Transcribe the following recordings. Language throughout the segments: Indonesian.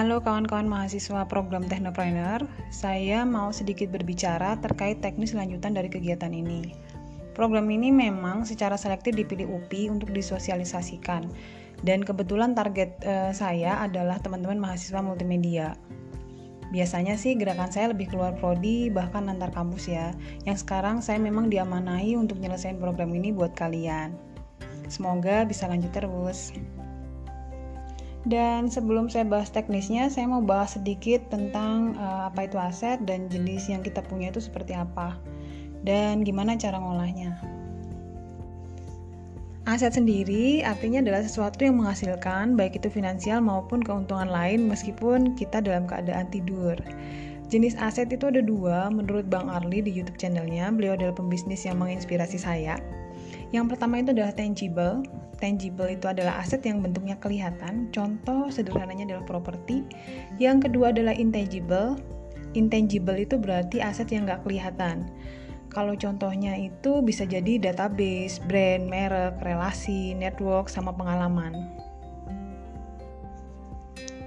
Halo kawan-kawan mahasiswa program Technopreneur, saya mau sedikit berbicara terkait teknis lanjutan dari kegiatan ini. Program ini memang secara selektif dipilih UPI untuk disosialisasikan, dan kebetulan target uh, saya adalah teman-teman mahasiswa multimedia. Biasanya sih gerakan saya lebih keluar prodi bahkan antar kampus ya, yang sekarang saya memang diamanahi untuk menyelesaikan program ini buat kalian. Semoga bisa lanjut terus. Dan sebelum saya bahas teknisnya, saya mau bahas sedikit tentang uh, apa itu aset dan jenis yang kita punya itu seperti apa dan gimana cara ngolahnya. Aset sendiri artinya adalah sesuatu yang menghasilkan baik itu finansial maupun keuntungan lain meskipun kita dalam keadaan tidur. Jenis aset itu ada dua menurut Bang Arli di YouTube channelnya. Beliau adalah pembisnis yang menginspirasi saya. Yang pertama itu adalah tangible. Tangible itu adalah aset yang bentuknya kelihatan. Contoh sederhananya adalah properti. Yang kedua adalah intangible. Intangible itu berarti aset yang nggak kelihatan. Kalau contohnya itu bisa jadi database, brand, merek, relasi, network, sama pengalaman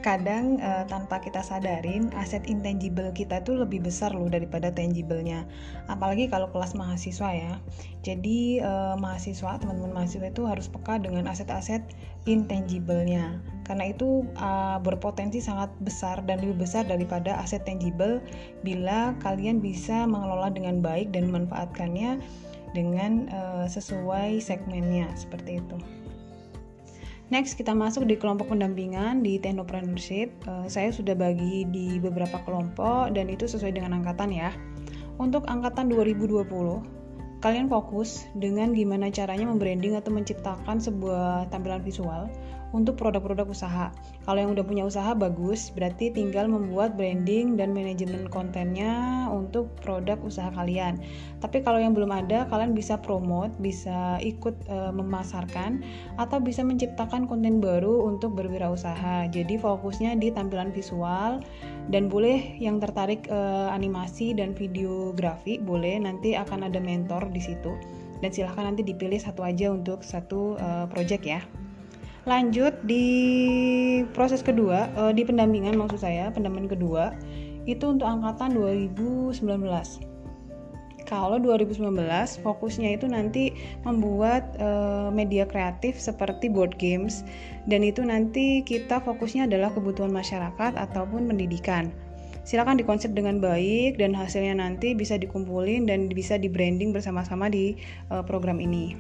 kadang uh, tanpa kita sadarin aset intangible kita tuh lebih besar loh daripada tangible-nya. Apalagi kalau kelas mahasiswa ya. Jadi uh, mahasiswa, teman-teman mahasiswa itu harus peka dengan aset-aset intangible-nya. Karena itu uh, berpotensi sangat besar dan lebih besar daripada aset tangible bila kalian bisa mengelola dengan baik dan memanfaatkannya dengan uh, sesuai segmennya seperti itu. Next kita masuk di kelompok pendampingan di Technopreneurship. Uh, saya sudah bagi di beberapa kelompok dan itu sesuai dengan angkatan ya. Untuk angkatan 2020, kalian fokus dengan gimana caranya membranding atau menciptakan sebuah tampilan visual untuk produk-produk usaha. Kalau yang udah punya usaha bagus, berarti tinggal membuat branding dan manajemen kontennya untuk produk usaha kalian. Tapi kalau yang belum ada, kalian bisa promote, bisa ikut e, memasarkan atau bisa menciptakan konten baru untuk berwirausaha. Jadi fokusnya di tampilan visual dan boleh yang tertarik e, animasi dan videografi boleh nanti akan ada mentor di situ. Dan silahkan nanti dipilih satu aja untuk satu uh, project ya lanjut di proses kedua uh, di pendampingan maksud saya pendampingan kedua itu untuk angkatan 2019 kalau 2019 fokusnya itu nanti membuat uh, media kreatif seperti board games dan itu nanti kita fokusnya adalah kebutuhan masyarakat ataupun pendidikan. Silakan dikonsep dengan baik dan hasilnya nanti bisa dikumpulin dan bisa di branding bersama-sama di uh, program ini.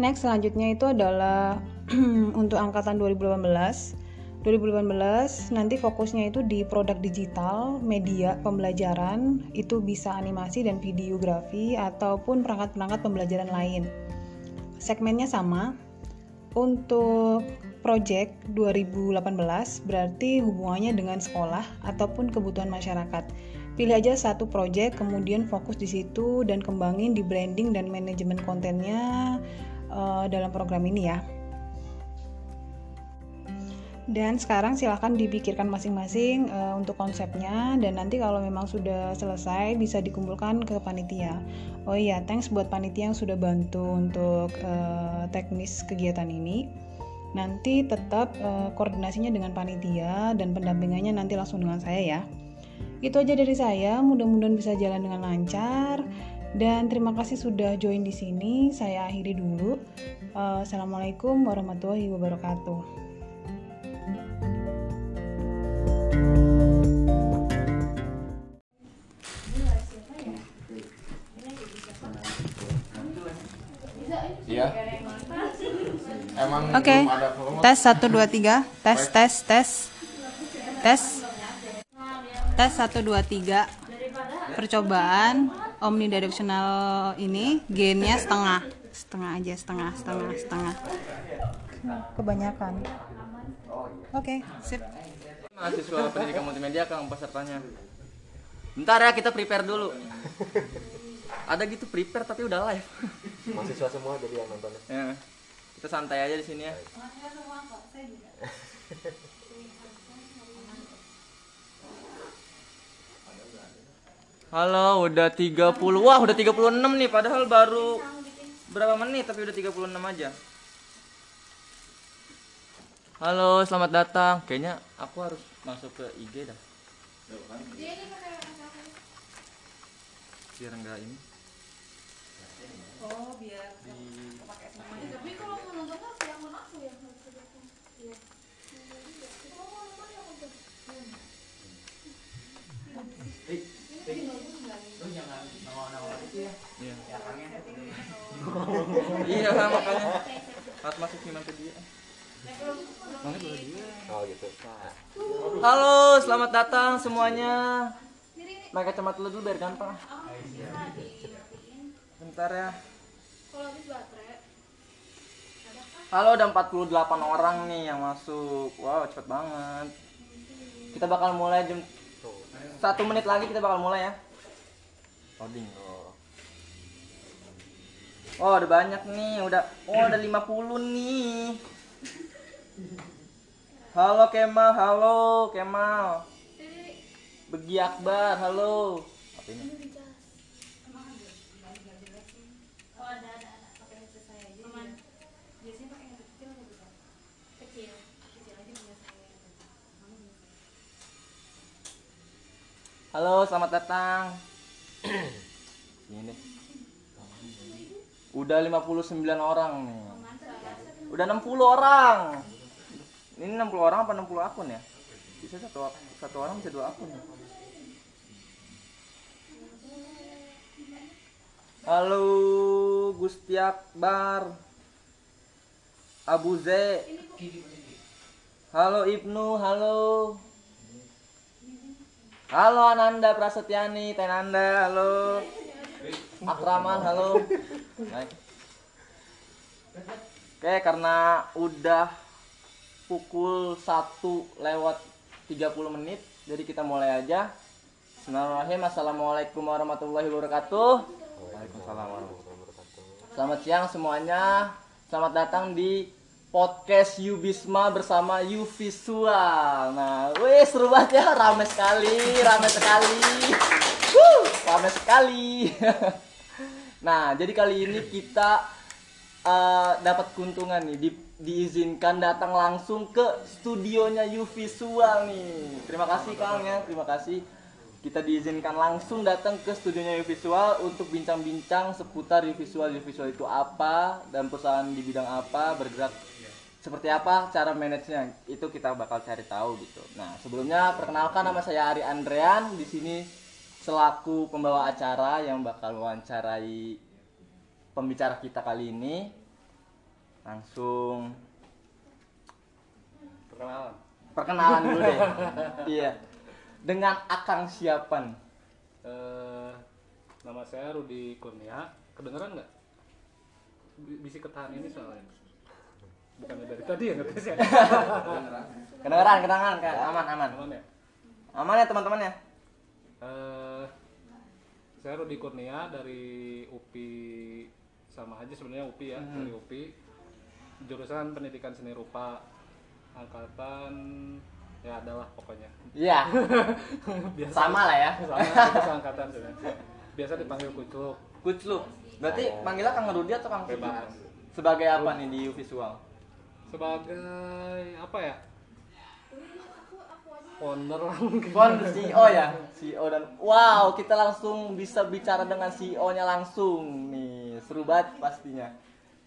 Next selanjutnya itu adalah untuk angkatan 2018 2018 nanti fokusnya itu di produk digital, media pembelajaran, itu bisa animasi dan videografi ataupun perangkat-perangkat pembelajaran lain. Segmennya sama. Untuk project 2018 berarti hubungannya dengan sekolah ataupun kebutuhan masyarakat. Pilih aja satu project, kemudian fokus di situ dan kembangin di branding dan manajemen kontennya uh, dalam program ini ya dan sekarang silahkan dipikirkan masing-masing uh, untuk konsepnya. Dan nanti kalau memang sudah selesai bisa dikumpulkan ke panitia. Oh iya thanks buat panitia yang sudah bantu untuk uh, teknis kegiatan ini. Nanti tetap uh, koordinasinya dengan panitia dan pendampingannya nanti langsung dengan saya ya. Itu aja dari saya. Mudah-mudahan bisa jalan dengan lancar. Dan terima kasih sudah join di sini. Saya akhiri dulu. Uh, assalamualaikum warahmatullahi wabarakatuh Iya. Emang Oke. Okay. Tes 1 2 3. Tes tes tes. Tes. Tes 1 2 3. Percobaan omnidirectional ini gainnya setengah. Setengah aja, setengah, setengah, setengah. Kebanyakan. Oke, okay, sip. Mahasiswa pendidikan multimedia Kang pesertanya. Bentar ya kita prepare dulu. Ada gitu prepare tapi udah live. Mahasiswa semua jadi yang nonton. Ya. Kita santai aja di sini ya. Halo, udah 30. Wah, udah 36 nih padahal baru berapa menit tapi udah 36 aja. Halo, selamat datang. Kayaknya aku harus masuk ke IG dah. Biar enggak ini. Oh, biar Tapi kalau mau nonton harus yang mana aku yang harus datang. Iya. Oh, mana yang nonton? Iya. iya makanya. Saat masuk gimana ke dia? Banget boleh dia. Oh gitu. Halo, selamat datang semuanya. Pakai kacamata dulu biar gampang. Bentar ya. Kalau habis baterai, Halo, ada 48 orang nih yang masuk. Wow, cepet banget. Kita bakal mulai jam satu menit lagi kita bakal mulai ya. Loading. Oh. Oh, ada banyak nih. Udah oh ada 50 nih. Halo Kemal, halo Kemal. Begi Akbar, halo. Apa ini? oh ada ada ada pakai headset saya aja. Aman. Biasanya pakai headset kecil atau besar? Kecil. Kecil aja punya saya. Halo, selamat datang. Ini. Udah 59 orang nih. Udah 60 orang. Ini 60 orang apa 60 akun ya? Bisa satu satu orang bisa dua akun. ya? Halo Gusti Akbar. Abu Z. Halo Ibnu, halo. Halo Ananda Prasetyani, Tenanda, halo. Akraman, halo. Baik. Oke, karena udah pukul 1 lewat 30 menit, jadi kita mulai aja. Bismillahirrahmanirrahim. Assalamualaikum warahmatullahi wabarakatuh. Waalaikumsalam warahmatullahi wabarakatuh. Selamat siang semuanya. Selamat datang di podcast Yubisma bersama Yuvisual. Nah, wih seru banget ya, rame sekali, rame sekali. Wuh, rame sekali. nah, jadi kali ini kita eh, dapat keuntungan nih, di- diizinkan datang langsung ke studionya Yuvisual nih. Terima kasih Kang ya, terima kasih kita diizinkan langsung datang ke studionya Visual untuk bincang-bincang seputar Visual Visual itu apa dan perusahaan di bidang apa bergerak seperti apa cara manajenya itu kita bakal cari tahu gitu. Nah sebelumnya perkenalkan nama saya Ari Andrean di sini selaku pembawa acara yang bakal wawancarai pembicara kita kali ini langsung Perkenalan. perkenalan dulu deh. iya dengan Akang Siapan. Eh, nama saya Rudi Kurnia. Kedengeran nggak? Bi- Bisik ketahan ini soalnya. Bukannya dari tadi ya ngetes ya? Kedengeran, kedengeran, kan? aman, aman. Aman ya? Aman ya teman-teman ya? Eh, saya Rudi Kurnia dari UPI sama aja sebenarnya UPI ya Hmm. dari UPI jurusan pendidikan seni rupa angkatan ya adalah pokoknya Iya, biasa sama lah ya. sama itu seangkatan sebenarnya biasa dipanggil kucuk Kucluk. Berarti panggilnya Kang Rudi atau Kang Kucluk? bebas Sebagai apa nih di visual? Sebagai apa ya mungkin Kon CEO ya, CEO dan wow kita langsung bisa bicara dengan CEO-nya langsung nih, seru banget pastinya.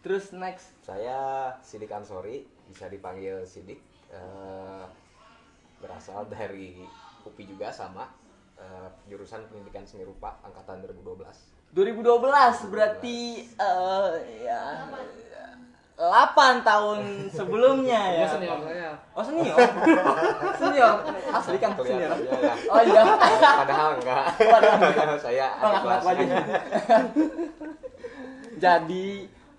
Terus next, Saya Sidik Ansori, bisa dipanggil Sidik. Eh, berasal dari UPI juga sama. Eh, jurusan Pendidikan Seni Rupa angkatan 2012. 2012 berarti eh ya 8 tahun sebelumnya ya. dia senior saya Oh senior, senior, asli kan senior. Kelihatannya ya. Oh iya. Padahal enggak. saya Oh, adik ngaku-ngaku aja. kelasnya. Jadi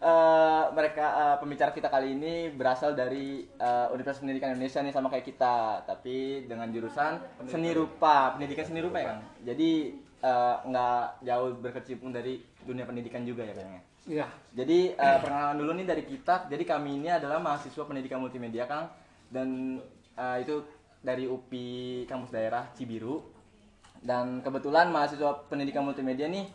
eh, mereka eh, pembicara kita kali ini berasal dari eh, Universitas Pendidikan Indonesia nih sama kayak kita, tapi dengan jurusan seni rupa, pendidikan seni rupa ya kan. Jadi eh, nggak jauh berkecimpung dari dunia pendidikan juga ya kayaknya. iya Jadi eh, perkenalan dulu nih dari kita. Jadi kami ini adalah mahasiswa pendidikan multimedia Kang dan eh, itu dari UPI kampus daerah Cibiru. Dan kebetulan mahasiswa pendidikan multimedia nih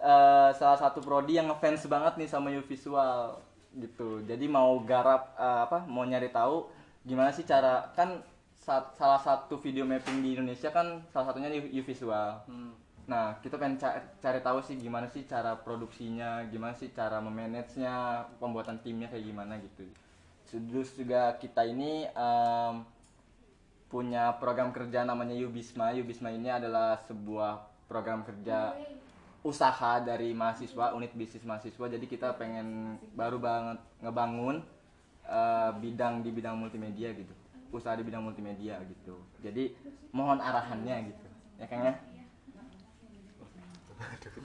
eh, salah satu prodi yang ngefans banget nih sama U Visual. gitu jadi mau garap eh, apa mau nyari tahu gimana sih cara kan sa- salah satu video mapping di Indonesia kan salah satunya di U-Visual Hmm. nah kita pengen ca- cari tahu sih gimana sih cara produksinya gimana sih cara memanage nya pembuatan timnya kayak gimana gitu terus juga kita ini em, punya program kerja namanya Yubisma. Yubisma ini adalah sebuah program kerja usaha dari mahasiswa, unit bisnis mahasiswa. Jadi kita pengen baru banget ngebangun eh, bidang di bidang multimedia gitu. Usaha di bidang multimedia gitu. Jadi mohon arahannya gitu. Ya Kang ya?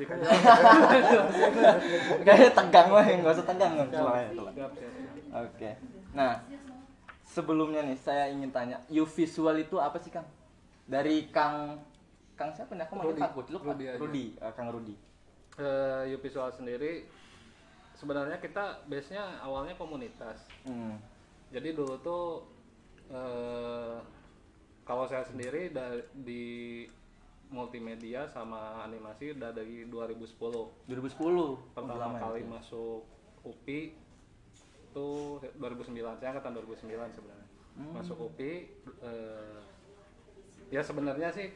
Kayaknya tegang wah, nggak usah tegang. nggak. Oke. Nah, sebelumnya nih saya ingin tanya, U visual itu apa sih Kang? Dari Kang Kang siapa nih? Aku manggil Rudi. Kang Gut. Lu Kang Rudi aja. Rudi, eh, Kang Rudi. Eh, U Visual sendiri sebenarnya kita base-nya awalnya komunitas. Hmm. Jadi dulu tuh eh, kalau saya sendiri da- di multimedia sama animasi udah dari 2010. 2010 Pertama ya, kali itu. masuk UPI itu 2009. Saya angkatan 2009 sebenarnya. Hmm. Masuk UPI eh, ya sebenarnya sih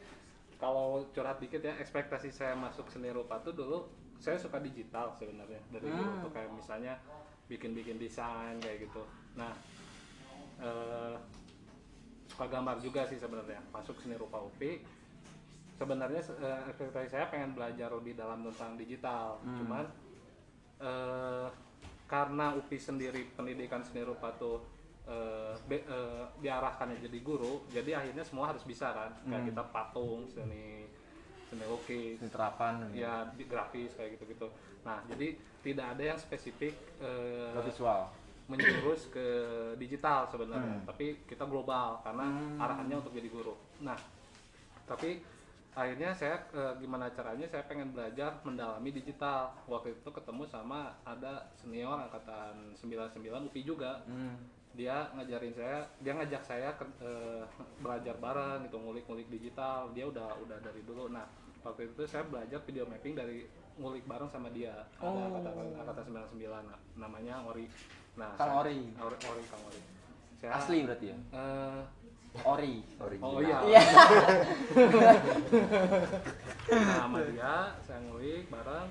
kalau curhat dikit ya ekspektasi saya masuk seni rupa tuh dulu saya suka digital sebenarnya dari dulu Hmm. tuh kayak misalnya bikin-bikin desain kayak gitu. Nah eh, suka gambar juga sih sebenarnya. Masuk seni rupa UPI sebenarnya eh, ekspektasi saya pengen belajar lebih dalam tentang digital. Hmm. cuman eh, karena UPI sendiri pendidikan seni rupa tuh eh, be- eh, diarahkannya jadi guru jadi akhirnya semua harus bisa kan. Kayak Hmm. kita patung seni seni lukis. Ini terapan ya di- grafis kayak gitu-gitu. Nah jadi tidak ada yang spesifik eh, Ke visual. Menjurus ke digital sebenarnya Hmm. tapi kita global karena Hmm. arahannya untuk jadi guru nah tapi akhirnya saya eh, gimana caranya saya pengen belajar mendalami digital waktu itu ketemu sama ada senior angkatan 99 UPI juga Hmm. dia ngajarin saya dia ngajak saya ke, eh, belajar bareng gitu ngulik-ngulik digital dia udah udah dari dulu nah waktu itu saya belajar video mapping dari ngulik bareng sama dia ada Oh. angkatan angkatan 99 nah, namanya Ori nah Kang saya- Ori. Ori, Ori Kang Ori Saya, Asli berarti ya? eh, Ori. Original. oh iya Iya. nah sama dia saya ngulik bareng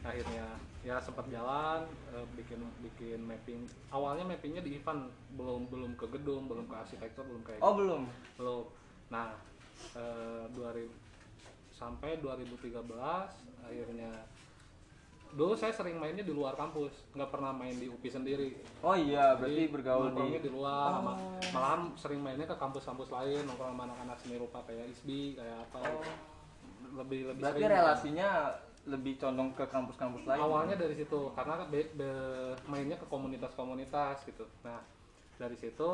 akhirnya ya sempat jalan eh, bikin bikin mapping awalnya mappingnya di event belum belum ke gedung belum ke arsitektur belum kayak Oh, gitu. belum. belum nah eh, 2000 sampai 2013 akhirnya dulu saya sering mainnya di luar kampus nggak pernah main di UPI sendiri Oh iya, Jadi, berarti bergaul di di luar sama malahan sering mainnya ke kampus-kampus lain nongkrong sama anak-anak seni rupa kayak ISBI kayak apa gitu. lebih lebih Berarti sering relasinya lebih condong ke kampus-kampus lain. awalnya dari situ karena be- be- mainnya ke komunitas-komunitas gitu nah dari situ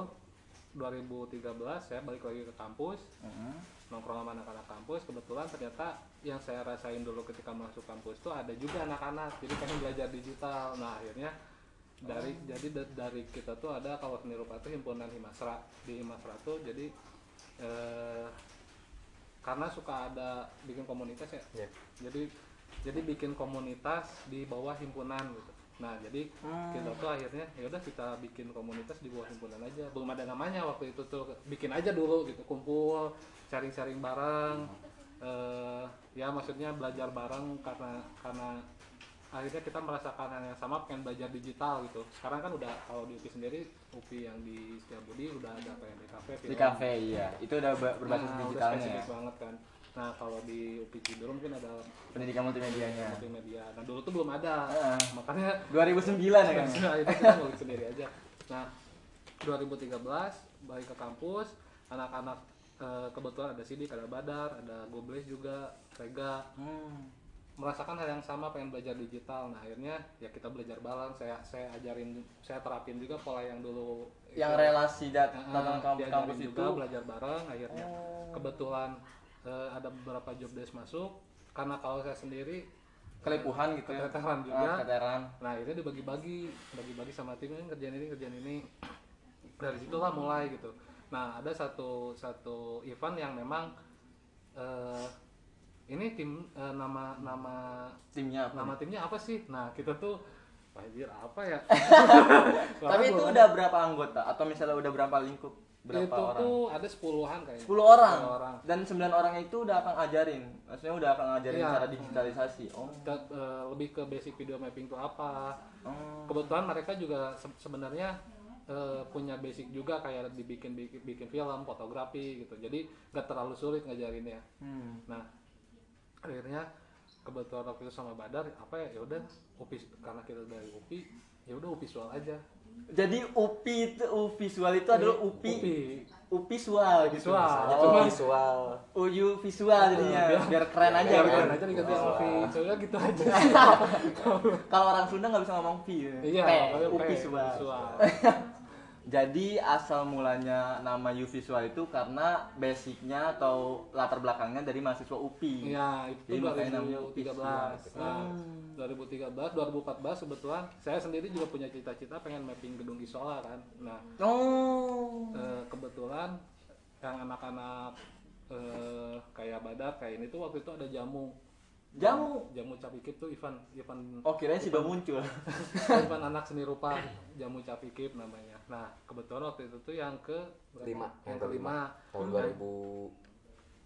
2013 saya balik lagi ke kampus Mhm. Nongkrong sama anak-anak kampus kebetulan ternyata yang saya rasain dulu ketika masuk kampus tuh ada juga anak-anak jadi pengen belajar digital. Nah akhirnya dari jadi da- dari kita tuh ada kalau seni rupa tuh himpunan Himasra. Di Himasra tuh jadi eh, karena suka ada bikin komunitas ya Iya. jadi jadi bikin komunitas di bawah himpunan gitu. Nah jadi Hmm. kita tuh akhirnya ya udah kita bikin komunitas di bawah himpunan aja. Belum ada namanya waktu itu tuh bikin aja dulu gitu kumpul sharing-sharing bareng eh ya maksudnya belajar bareng karena karena akhirnya kita merasakan hal yang sama pengen belajar digital gitu sekarang kan udah kalau di UPI sendiri UPI yang di Setiabudi udah ada kayak di kafe Di kafe iya. Itu udah ber- berbasis Nah, udah digitalnya ya. spesifik banget kan nah kalau di UPI Cibinong mungkin ada Pendidikan multimedianya. multimedia nah dulu tuh belum ada Heeh. makanya 2009 ya kan? nah, itu kita sendiri aja nah 2013 balik ke kampus anak-anak eh, kebetulan ada Sidik ada Badar ada Gobles juga Rega. Hmm. merasakan hal yang sama pengen belajar digital. Nah akhirnya ya kita belajar bareng. Saya saya ajarin saya terapin juga pola yang dulu Yang itu. relasi Heeh, tentang kampus, kampus juga itu? belajar bareng akhirnya. Kebetulan eh, ada beberapa job desk masuk. Karena kalau saya sendiri kelipuhan gitu ya. keteteran juga. Ah, keteteran. nah akhirnya dibagi-bagi. Bagi-bagi sama tim ini kerjaan ini kerjaan ini. Dari situlah mulai gitu nah ada satu satu event yang memang eh, ini tim eh, nama nama Timnya apa? nama timnya apa sih nah kita tuh Anjir apa ya? Tapi itu udah berapa anggota atau misalnya udah berapa lingkup? Berapa itu orang? tuh ada sepuluhan kayaknya. 10 orang. 10 orang. Dan 9 orang itu udah akan ajarin. Maksudnya udah akan ngajarin Iya. cara digitalisasi. Oh. Eh, lebih ke basic video mapping itu apa. Oh. Kebetulan mereka juga se- sebenarnya eh, punya basic juga kayak dibikin bikin, bikin film, fotografi gitu. Jadi nggak terlalu sulit ngajarinnya. Hmm. Nah, akhirnya kebetulan waktu itu sama Badar apa ya ya udah UPI karena kita dari UPI ya udah UPI visual aja. Jadi UPI itu U visual itu adalah UPI UPI. UPI visual gitu. Visual. Oh. visual UU visual jadinya biar keren aja Ya, gitu. biar aja diganti sama UPI. Soalnya gitu aja. Kalau orang Sunda nggak bisa ngomong P. ya. Iya, P, pokoknya U P, visual. Jadi asal mulanya nama U visual itu karena basicnya atau latar belakangnya dari mahasiswa UPI. Iya, itu Jadi makanya namanya 2013. Nah, Hmm. 2013, 2014 kebetulan saya sendiri juga punya cita-cita pengen mapping gedung Isola kan. Nah, Oh. eh, kebetulan yang anak-anak eh, kayak Badar kayak ini tuh waktu itu ada jamu. Jamu. Jamu Capikip tuh Ivan Ivan Oh kirain sih udah muncul. Ivan anak seni rupa Jamu Capikip namanya. Nah, kebetulan waktu itu tuh yang ke? Lima, yang yang kelima. tahun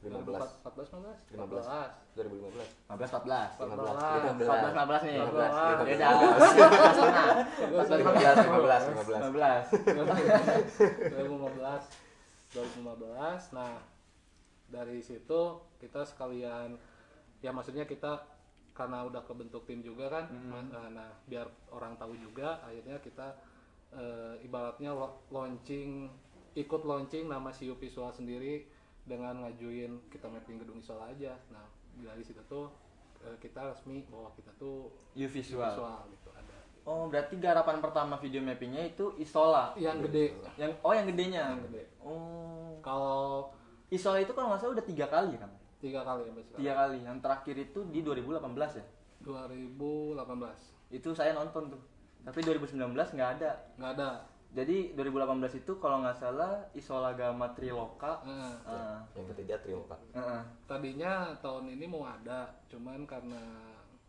2015 14 15 15. 2015 15 14. 14 14 15 nih. 15. Beda. 15 15 2015 nah dari situ kita sekalian ya maksudnya kita karena udah kebentuk tim juga kan ma- eh, nah biar orang tahu juga akhirnya kita eh, ibaratnya lo- launching ikut launching nama Siu Visual sendiri dengan ngajuin kita mapping gedung Isola aja nah dari situ tuh eh, kita resmi bahwa kita tuh U visual. visual gitu ada Oh, berarti garapan pertama video mappingnya itu Isola. yang gede Yang oh yang gedenya. yang gede Oh. kalau Isola itu kalau nggak salah udah tiga kali kan? Tiga kali ya Mas? Tiga kali. Yang terakhir itu di 2018 ya. 2018 Itu saya nonton tuh. Tapi 2019 nggak ada. nggak ada Jadi 2018 itu kalau nggak salah Isola Gama Triloka. Nah, Ah, yang ketiga trio pak ah, ah. tadinya tahun ini mau ada cuman karena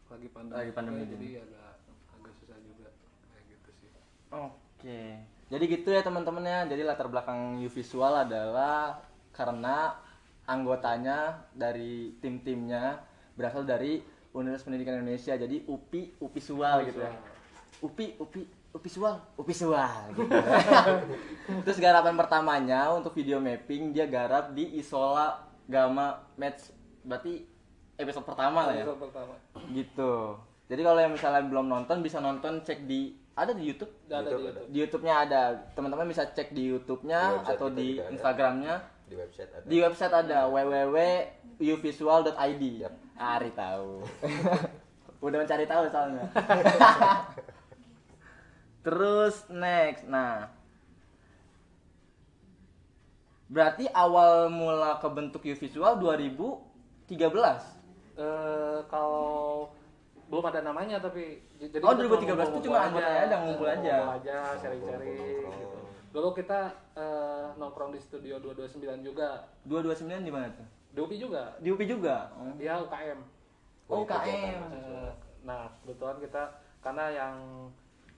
lagi pandemi, Lagi pandemi juga, ini. jadi agak agak susah juga kayak gitu sih Oke. Jadi gitu ya teman-teman ya. Jadi latar belakang U Visual adalah karena anggotanya dari tim-timnya berasal dari Universitas Pendidikan Indonesia. Jadi UPI, UPisual gitu ya. UPI, UPI, UPisual, UPisual gitu. Terus garapan pertamanya untuk video mapping dia garap di Isola Gama Match. Berarti episode pertama lah ya Episode pertama gitu jadi kalau yang misalnya belum nonton bisa nonton cek di ada di YouTube ada di YouTube YouTube di YouTube-nya ada teman-teman bisa cek di YouTube-nya atau di. Instagram-nya di website ada. Di website ada www.uvisual.id Yap. Ari tahu. Udah mencari tahu soalnya. Terus next nah. Berarti awal mula kebentuk Uvisual 2013 Eh, kalau belum ada namanya tapi jadi Oh, kita 2013 ngumpul-ngumpul itu cuma anggotanya aja, ngumpul aja. ngumpul aja sharing-sharing. Gitu dulu kita eh, nongkrong di studio 229 juga 229 di mana tuh di UPI juga di UPI juga oh. dia UKM Oh, Kegiatan KM. mahasiswa. Eh, nah kebetulan kita karena yang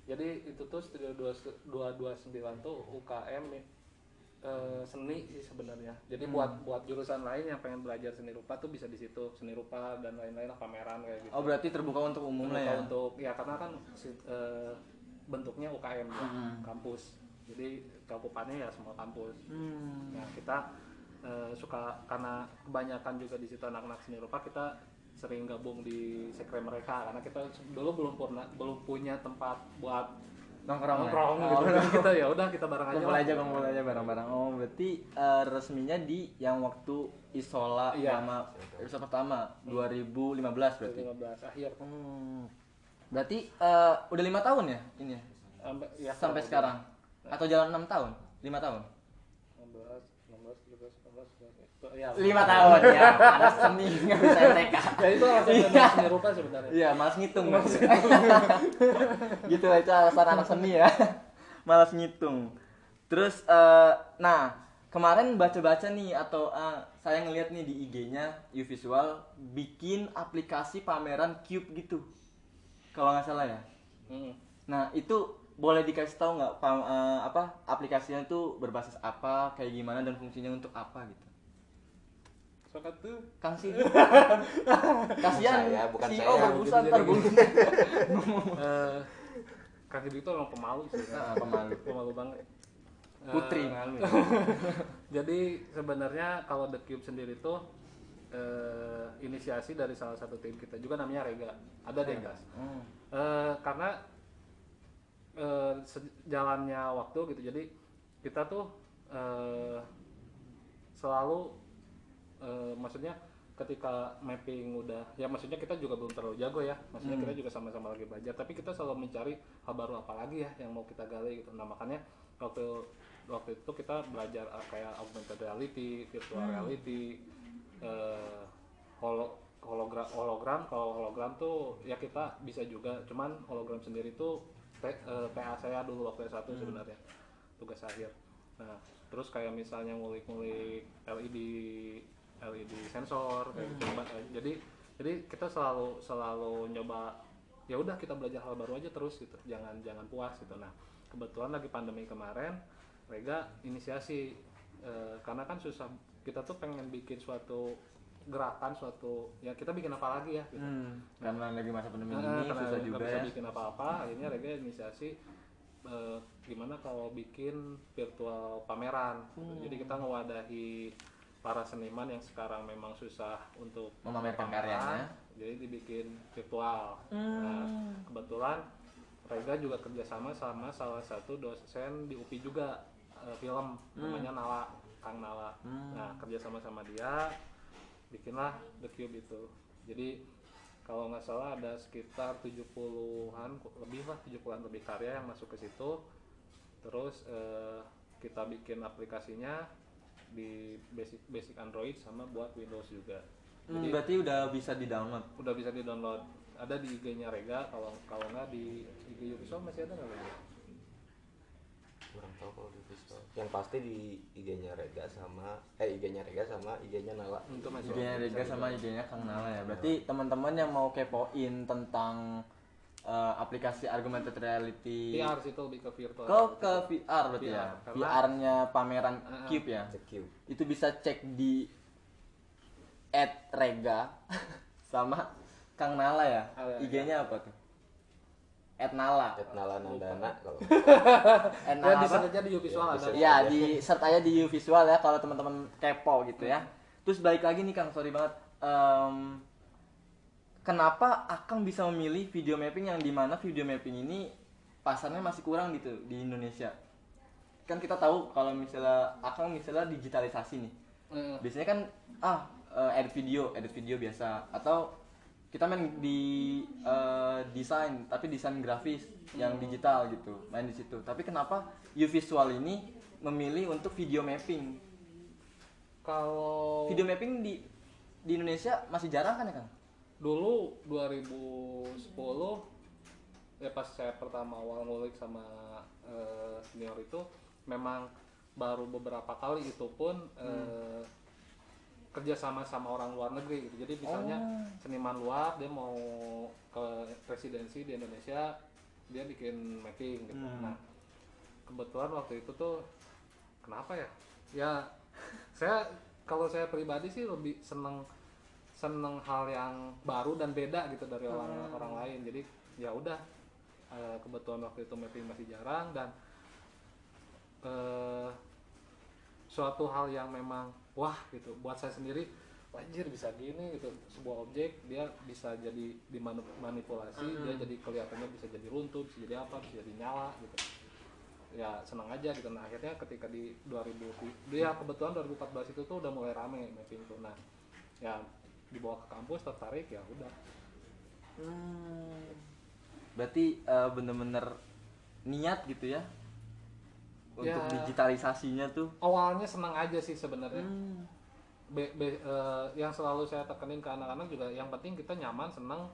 jadi itu tuh studio 2 229 tuh UKM eh, seni sih sebenarnya jadi Hmm. buat buat jurusan lain yang pengen belajar seni rupa tuh bisa di situ seni rupa dan lain-lain lah pameran kayak gitu Oh berarti terbuka untuk umum lah Terbuka ya. untuk ya karena kan eh, bentuknya UKM ya, Hmm. kampus jadi cakupannya ya semua kampus Hmm. Nah kita eh, suka karena kebanyakan juga di situ anak-anak seni rupa kita sering gabung di sekre mereka karena kita dulu belum pernah belum punya tempat buat Nongkrong. nongkrong Oh, gitu. Jadi kita ya udah kita bareng aja. Lah. aja, kumpul aja bareng-bareng. Oh berarti eh, resminya di yang waktu Isola Iya. sama episode pertama 2015 berarti. 15 akhir Hmm. Berarti eh, udah lima tahun ya ini ya? sampai ya sampai sekarang atau jalan enam tahun? Lima tahun? 16 16 17 18 19 ya. Lima tahun ya. Anak seni nggak bisa TK. Ya itu alasan Iya. seni rupa sebenarnya. Iya, malas ngitung. gitu lah, itu alasan anak seni ya. malas ngitung. Terus eh, nah, kemarin baca-baca nih atau eh, saya ngeliat nih di IG-nya Uvisual bikin aplikasi pameran cube gitu. Kalau nggak salah ya. Hmm. Nah itu boleh dikasih tahu nggak eh, apa aplikasinya tuh berbasis apa, kayak gimana dan fungsinya untuk apa gitu? Sokat tuh Kang sih. Kasihan Saya, bukan CEO saya. Jadi- ntar eh Kang itu orang pemalu sih. Nah, pemalu. pemalu banget. Putri malu. Jadi sebenarnya kalau The Cube sendiri tuh eh, inisiasi dari salah satu tim kita juga namanya Rega. Ada Degas. Hmm. Eh, karena eh, se- jalannya waktu gitu. Jadi kita tuh eh, selalu eh, maksudnya ketika mapping udah ya maksudnya kita juga belum terlalu jago ya. Maksudnya kita juga sama-sama lagi belajar. Tapi kita selalu mencari hal baru apa lagi ya yang mau kita gali gitu. Nah makanya waktu waktu itu kita belajar uh, kayak augmented reality virtual reality eh, holo hologram hologram. Kalau hologram tuh ya kita bisa juga. Cuman hologram sendiri tuh P- eh, PA saya dulu waktu S1 sebenarnya tugas akhir. Nah terus kayak misalnya ngulik-ngulik LED LED sensor kayak gitu Mbak. Eh, jadi jadi kita selalu selalu nyoba ya udah kita belajar hal baru aja terus gitu jangan jangan puas gitu. Nah kebetulan lagi pandemi kemarin Rega inisiasi eh, karena kan susah kita tuh pengen bikin suatu gerakan suatu ya kita bikin apa lagi ya gitu. Hmm, karena lagi masa pandemi Nah, ini karena susah nggak juga bisa ya. bikin apa-apa akhirnya Rega inisiasi eh, gimana kalau bikin virtual pameran Hmm. jadi kita ngewadahi para seniman yang sekarang memang susah untuk Memamerkan pameran, karyanya. jadi dibikin virtual Hmm. nah kebetulan Rega juga kerjasama sama salah satu dosen di UPI juga eh, film namanya Nala Kang Nala Hmm. nah kerjasama sama dia bikinlah The Cube itu jadi kalau nggak salah ada sekitar 70-an lebih lah 70-an lebih karya yang masuk ke situ terus eh, kita bikin aplikasinya di basic basic Android sama buat Windows juga Hmm, jadi berarti udah bisa di download. udah bisa di download ada di IG-nya Rega kalau kalau nggak di IG Ubisoft masih ada nggak Rega? kurang tahu kalau di yang pasti di IG-nya Rega sama eh IG-nya Rega sama IG-nya Nala IG-nya Rega sama. IG-nya Kang Nala ya. Berarti teman-teman yang mau kepoin tentang eh, aplikasi augmented reality VR sih itu lebih ke virtual Kok ke VR berarti VR, ya? VR-nya pameran Ah, Cube ya. The Cube Itu bisa cek di @rega sama Kang Nala ya, IG-nya apa tuh? @nala. At Nala Nandana kalau Ya Nala di search aja di Visual Ya, ada. bisa. Ya di search aja di visual ya kalau teman-teman kepo gitu ya. Terus balik lagi nih Kang, sorry banget. Em, kenapa Akang bisa memilih video mapping yang di mana video mapping ini pasarnya masih kurang gitu di Indonesia? Kan kita tahu kalau misalnya Akang misalnya digitalisasi nih, Eh, biasanya kan ah eh, edit video, edit video biasa atau kita main di eh, desain tapi desain grafis yang digital gitu main di situ. Tapi kenapa Uvisual ini memilih untuk video mapping? Kalau video mapping di di Indonesia masih jarang kan ya Kang? dulu 2010 ya pas saya pertama awal ngulik sama eh, senior itu memang baru beberapa kali itu pun eh, kerja sama sama orang luar negeri gitu. Jadi misalnya seniman luar dia mau ke residensi di Indonesia dia bikin mapping gitu. Nah kebetulan waktu itu tuh kenapa ya? Ya saya kalau saya pribadi sih lebih seneng seneng hal yang baru dan beda gitu dari orang orang lain. Jadi ya udah eh, kebetulan waktu itu mapping masih jarang dan eh, suatu hal yang memang wah gitu. Buat saya sendiri wajir bisa gini gitu. Sebuah objek dia bisa jadi dimanipulasi dia jadi kelihatannya bisa jadi runtuh bisa jadi apa bisa jadi nyala gitu. Ya senang aja gitu. Nah akhirnya ketika di 2000 dia kebetulan 2014 itu tuh udah mulai rame mapping tuh. Nah ya dibawa ke kampus tertarik ya udah. Berarti eh, bener-bener niat gitu ya untuk Ya. digitalisasinya tuh. awalnya senang aja sih sebenarnya Be- be- eh, yang selalu saya tekenin ke anak-anak juga yang penting kita nyaman senang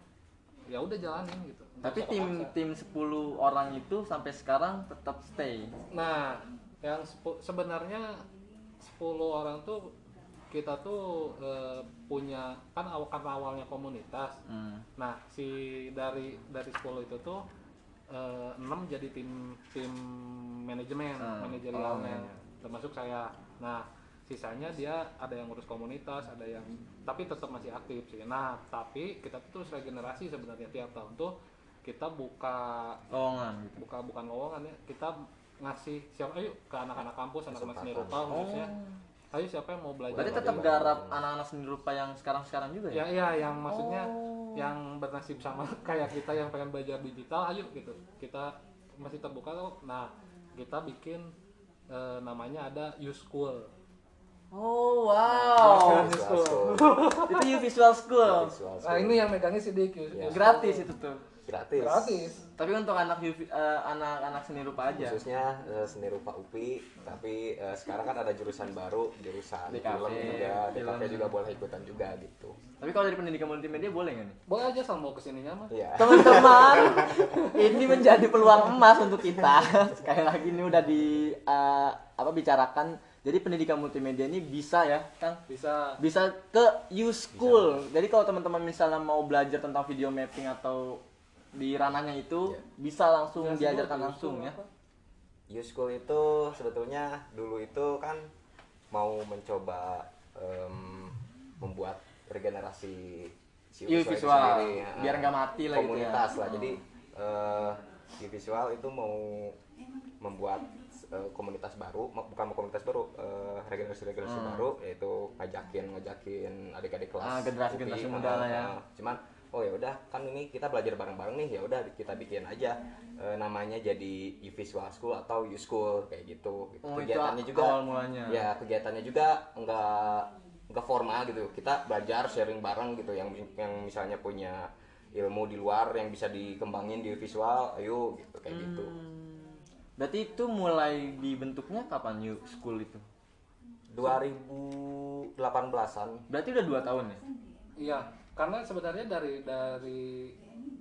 ya udah jalanin gitu Tapi tim kepaksa. tim 10 orang itu sampai sekarang tetap stay. nah yang sebenarnya 10 orang tuh kita tuh eh, punya kan awal karena awalnya komunitas Hmm. nah si dari dari 10 itu tuh enam jadi tim tim manajemen Ah, manajerialnya. oh, termasuk saya. Nah sisanya dia ada yang ngurus komunitas ada yang tapi tetap masih aktif sih. Nah tapi kita tuh terus regenerasi sebenarnya tiap tahun tuh kita buka lowongan gitu. buka bukan lowongan ya kita ngasih siapa ayo ke anak-anak kampus anak-anak seni rupa khususnya ayo siapa yang mau belajar berarti tetap garap anak-anak seni rupa yang sekarang-sekarang juga ya? Ya iya yang maksudnya yang bernasib sama kayak kita yang pengen belajar digital ayo gitu. Kita masih terbuka kok. Nah kita bikin eh, namanya ada U School oh wow. Visual school. itu you visual school. Visual nah ini yang megangnya sidik School. gratis itu tuh gratis. gratis. Tapi untuk anak UV eh, anak-anak seni rupa aja. Khususnya eh, seni rupa UPI. Tapi eh, sekarang kan ada jurusan baru jurusan DKV, film juga. DKV film. juga boleh ikutan juga gitu. Tapi kalau dari pendidikan multimedia boleh nggak nih? Boleh aja asal mau ke sininya mah. Iya. Teman-teman ini menjadi peluang emas untuk kita. Sekali lagi ini udah di eh, apa bicarakan. Jadi pendidikan multimedia ini bisa ya kang? Bisa. Bisa ke U School jadi kalau teman-teman misalnya mau belajar tentang video mapping atau di ranahnya itu Iya. bisa langsung Jelasin diajarkan langsung School ya? U-School itu sebetulnya dulu itu kan mau mencoba em, membuat regenerasi si U visual itu visual, sendiri, ya. biar nggak mati lah gitu ya. komunitas lah Hmm. jadi eh U visual itu mau membuat eh, komunitas baru bukan komunitas baru eh, regenerasi regenerasi Hmm. baru yaitu ngajakin ngajakin adik-adik kelas Ah, generasi-generasi UPI, muda ah, lah ya. ah. cuman oh ya udah kan ini kita belajar bareng-bareng nih ya udah kita bikin aja eh, namanya jadi U Visual School atau U School kayak gitu. Oh, kegiatannya juga awal mulanya. ya kegiatannya juga enggak enggak formal gitu. Kita belajar sharing bareng gitu yang yang misalnya punya ilmu di luar yang bisa dikembangin di visual ayo gitu kayak gitu. Hmm. berarti itu mulai dibentuknya kapan U School itu 2018an berarti udah dua tahun ya? Iya, karena sebenarnya dari dari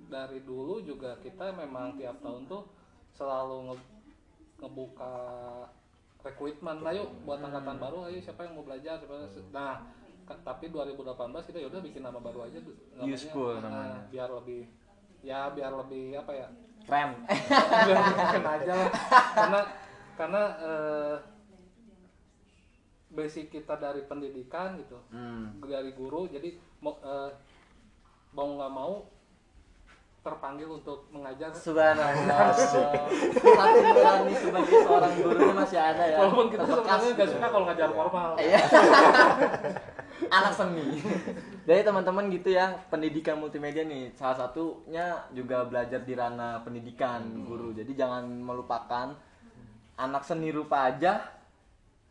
dari dulu juga kita memang tiap tahun tuh selalu nge- ngebuka rekrutmen, ayo buat angkatan baru, ayo siapa yang mau belajar, siapa nah tapi 2018 kita yaudah bikin nama baru aja namanya, School ah, namanya. biar lebih ya biar lebih apa ya keren biar keren aja lah karena karena eh, basic kita dari pendidikan gitu hmm. dari guru jadi eh, mau nggak mau terpanggil untuk mengajar Subhanallah. Tapi nurani sebagai seorang gurunya masih ada ya. walaupun kita sebenarnya nggak gitu. suka kalau ngajar formal Iya. Anak seni. Jadi teman-teman gitu ya, pendidikan multimedia nih salah satunya juga belajar di ranah pendidikan guru. Jadi jangan melupakan anak seni rupa aja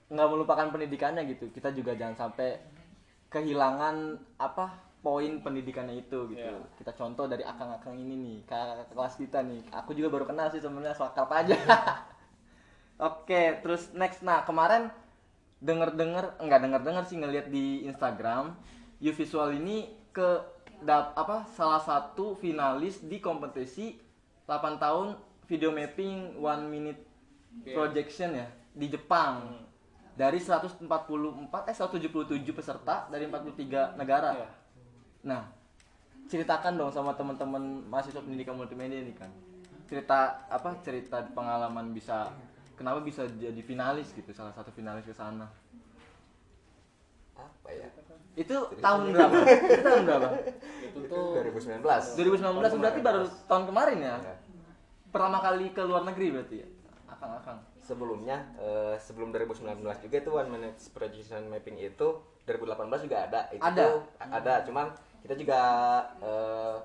nggak melupakan pendidikannya gitu. Kita juga jangan sampai kehilangan apa poin pendidikannya itu gitu. Iya. Kita contoh dari akang-akang ini nih, kakak kelas kita nih. Aku juga baru kenal sih sebenarnya so akrab aja. Oke, terus next nah kemarin denger-denger enggak denger-denger sih ngeliat di Instagram U Visual ini ke dap, apa salah satu finalis di kompetisi 8 tahun video mapping one minute Iya. projection ya di Jepang. Dari 144 eh 177 peserta dari 43 negara. Iya. Nah, ceritakan dong sama teman-teman mahasiswa pendidikan multimedia ini kan. Cerita apa? Cerita pengalaman bisa kenapa bisa jadi finalis gitu, salah satu finalis ke sana. apa ya Itu tahun berapa? Itu tahun berapa? itu tuh 2019 2019 berarti baru tahun kemarin ya. Ya. Pertama kali ke luar negeri berarti ya. Akang-akang. sebelumnya eh, sebelum 2019 juga itu one minute projection mapping itu 2018 juga ada itu Ada? ada cuman kita juga eh,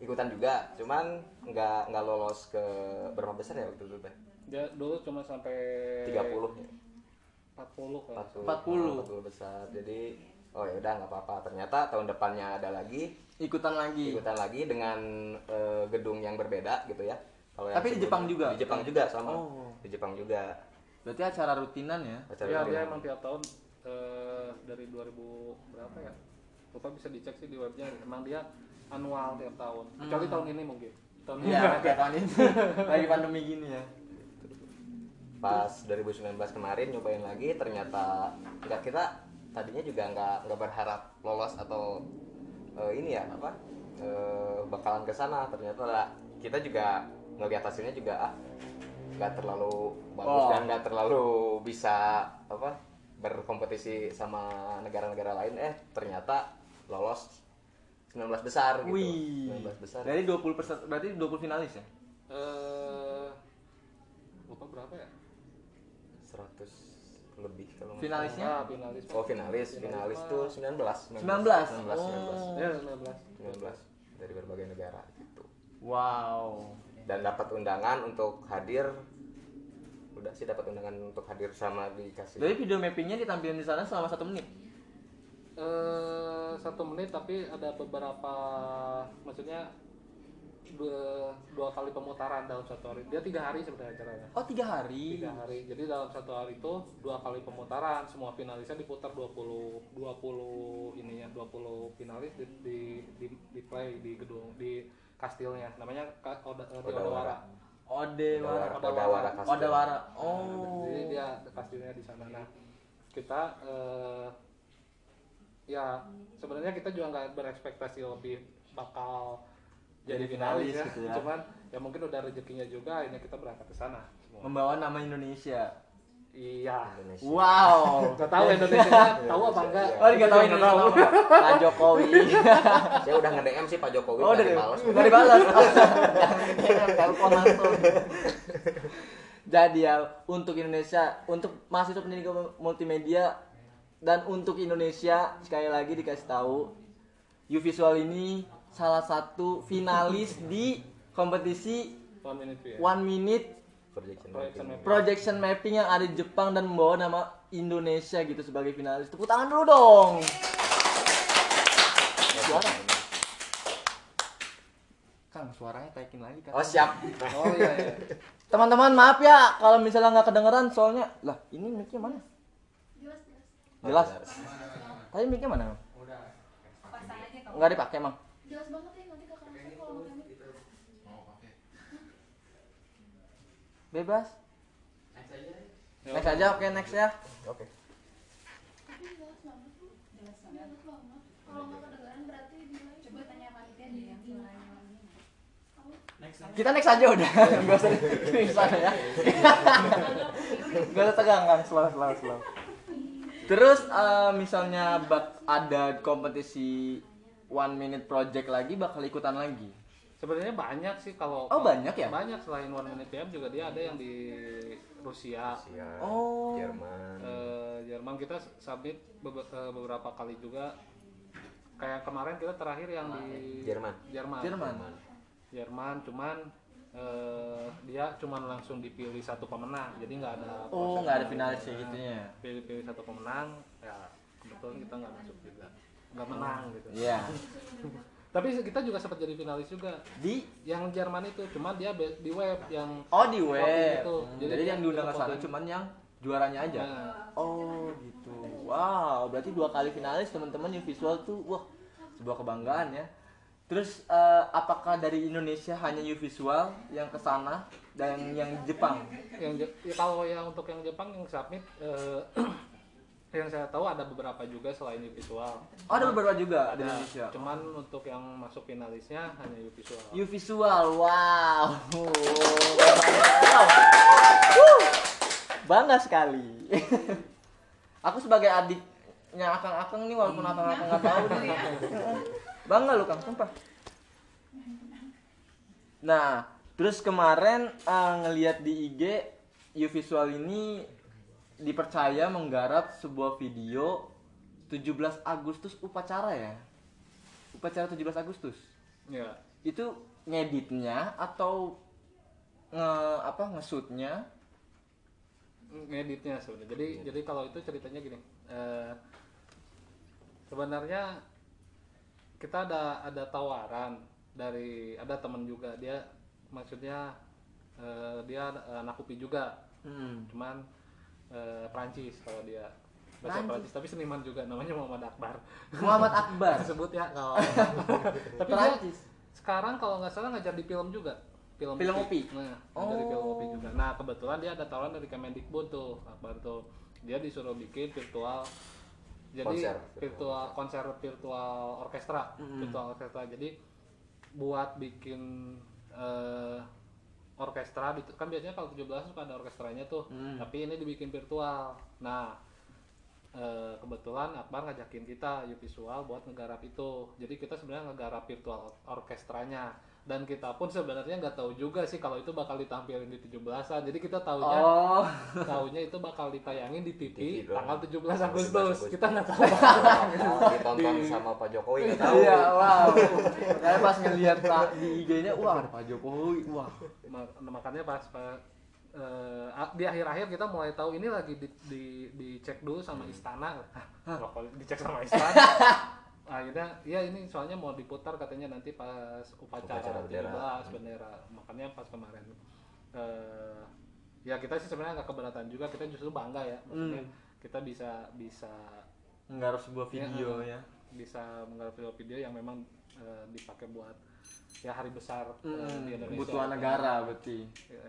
ikutan juga cuman nggak nggak lolos ke berapa besar ya waktu itu teh dia dulu cuma sampai 30 ya 40 kan 40 40 besar jadi oh ya udah nggak apa-apa ternyata tahun depannya ada lagi Ikutan lagi. ikutan lagi dengan eh, gedung yang berbeda gitu ya kalau Tapi di Jepang juga? di Jepang juga sama Oh. di Jepang juga Berarti acara rutinan ya. acara Iya, ini. dia emang tiap tahun eh, dari 2000 berapa ya? Lupa bisa dicek sih di webnya. Emang dia annual tiap tahun. Kecuali tahun ini mungkin. Tahun ini Iya, nggak ada. kayak tahun ini. Lagi pandemi gini ya. pas 2019 kemarin nyobain lagi ternyata nggak kita tadinya juga nggak nggak berharap lolos atau eh, ini ya apa eh, bakalan ke sana ternyata lah, kita juga ngelihat hasilnya juga ah nggak terlalu bagus Oh. dan nggak terlalu bisa apa berkompetisi sama negara-negara lain eh ternyata lolos 19 besar gitu. Wih. 19 besar. Dari 20 persen, berarti 20 finalis ya? eh lupa berapa ya? 100 lebih kalau Finalisnya? Ah, finalis. Oh finalis. Finalis tuh 19 19. 19 19 ya 19 19 dari berbagai negara gitu. Wow. dan dapat undangan untuk hadir. Udah sih dapat undangan untuk hadir sama dikasih. Jadi video mappingnya ditampilkan di sana selama satu menit. Eh satu menit tapi ada beberapa maksudnya dua, dua kali pemutaran dalam satu hari dia tiga hari sebenarnya acaranya Oh tiga hari. tiga hari jadi dalam satu hari itu dua kali pemutaran semua finalisnya diputar 20 20 ininya 20 finalis di di di, di play di gedung di kastilnya namanya Oda, eh, di Odawara Odewara. Odawara. Odawara. Oh. jadi dia kastilnya di sana nah kita eh, ya sebenarnya kita juga nggak berekspektasi lebih bakal jadi Jadi finalis finalis ya. gitu ya. cuman ya mungkin udah rezekinya juga akhirnya kita berangkat ke sana semua. Membawa nama Indonesia. iya Indonesia Wow. nggak tahu Indonesia tahu apa enggak Oh, nggak tahu Nggak Indonesia. Pak Jokowi. saya udah nge DM sih Pak Jokowi Oh, udah dibalas. nggak dibalas. Telepon langsung. Jadi ya untuk Indonesia, untuk mahasiswa pendidikan multimedia dan untuk Indonesia sekali lagi dikasih tahu, Visual ini salah satu finalis di kompetisi one minute view ya. One Minute Projection Projection mapping. mapping. Projection Mapping yang ada di Jepang dan membawa nama Indonesia gitu sebagai finalis. Tepuk tangan dulu dong. Suara. Kang, suaranya taikin lagi kan. Oh siap. oh iya, iya. Teman-teman maaf ya kalau misalnya nggak kedengeran soalnya lah ini mic-nya mana? Jelas. Tadi mic-nya mana? pasang aja kamu Nggak dipakai emang. jelas banget ya nanti kakak saya kalau pakai mic Bebas. Next aja, oke next ya. Oke. tanya panitia deh yang suaranya Kita next aja udah. Gak usah di sana ya. Gak usah tegang kan, slow slow slow. Terus eh, misalnya bak ada kompetisi one minute project lagi bakal ikutan lagi. sebenarnya banyak sih kalau Oh, banyak ya? banyak selain one minute PM juga dia ada yang di Rusia Rusia, Oh. Jerman. Eh, Jerman kita submit eh, beberapa kali juga kayak kemarin kita terakhir yang di Jerman. Jerman Jerman. Jerman cuman eh, dia cuman langsung dipilih satu pemenang jadi nggak ada Oh, nggak ada finalis kayak gitunya. pilih-pilih satu pemenang ya kebetulan kita nggak masuk juga nggak menang gitu Iya. tapi kita juga sempat jadi finalis juga Di yang Jerman itu cuman dia di web yang Oh di web. Itu. Hmm, Jadi Jadi, yang diundang ke sana cuman yang juaranya aja. Nah, Oh gitu. Wow, berarti dua kali finalis teman-teman yang visual tuh wah sebuah kebanggaan ya. Terus eh, apakah dari Indonesia hanya U Visual yang ke sana dan yang Jepang? yang Je- ya kalau yang untuk yang Jepang yang submit eh, yang saya tahu ada beberapa juga selain visual Oh, ada beberapa juga di Ada, Indonesia. cuman untuk yang masuk finalisnya hanya visual U Visual, wow. Wow. Bangga sekali. Aku sebagai adiknya akang-akang nih walaupun akang-akang nggak tahu nih. Bangga lu Kang, sumpah. Nah, terus kemarin eh, ngelihat di IG U Visual ini dipercaya menggarap sebuah video 17 Agustus upacara ya. Upacara 17 Agustus? Ya. Itu ngeditnya atau nge apa ngesutnya ngeditnya sebenarnya. Jadi jadi kalau itu ceritanya gini eh, sebenarnya kita ada ada tawaran dari ada teman juga. Dia maksudnya eh, dia anak UPI juga. Hmm. cuman eh, Prancis kalau dia. Bahasa Prancis. Prancis tapi seniman juga. Namanya Muhammad Akbar. Muhammad Akbar? Sebut ya. Kalau tapi dia Prancis sekarang kalau nggak salah ngajar di film juga. Film Film UPI? nah ngajar di film Oh. UPI juga. Nah kebetulan dia ada tawaran dari Kemendikbud tuh Akbar tuh. Dia disuruh bikin virtual jadi Konser virtual konser. virtual orkestra Mm-mm. virtual orkestra. Jadi buat bikin eh, orkestra kan biasanya kalau 17 suka ada orkestranya tuh. Hmm. tapi ini dibikin virtual. Nah eh, kebetulan Akbar ngajakin kita U Visual buat ngegarap itu. Jadi kita sebenarnya ngegarap virtual orkestranya dan kita pun sebenarnya nggak tahu juga sih kalau itu bakal ditampilin di 17-an jadi kita tahunya Oh, tahunya itu bakal ditayangin di TV, TV doang. tanggal 17 17 Agustus Agustus. kita nggak tahu Oh, ditonton sama Pak Jokowi nggak tahu iya, wow. Saya pas ngelihat Pak di IG-nya, wah ada Pak Jokowi, wah. Ma- makanya pas pas eh, a- di akhir-akhir kita mulai tahu ini lagi di, di, dicek dulu sama istana Hah, kalau dicek sama istana akhirnya ya ini soalnya mau diputar katanya nanti pas upacara, Upacara bendera. 17 bendera makanya pas kemarin eh, ya kita sih sebenarnya nggak keberatan juga kita justru bangga ya maksudnya Hmm. kita bisa bisa Menggarap sebuah video ya. bisa menggarap video-video yang memang eh, dipakai buat ya hari besar Hmm, di Indonesia kebutuhan negara berarti. ya,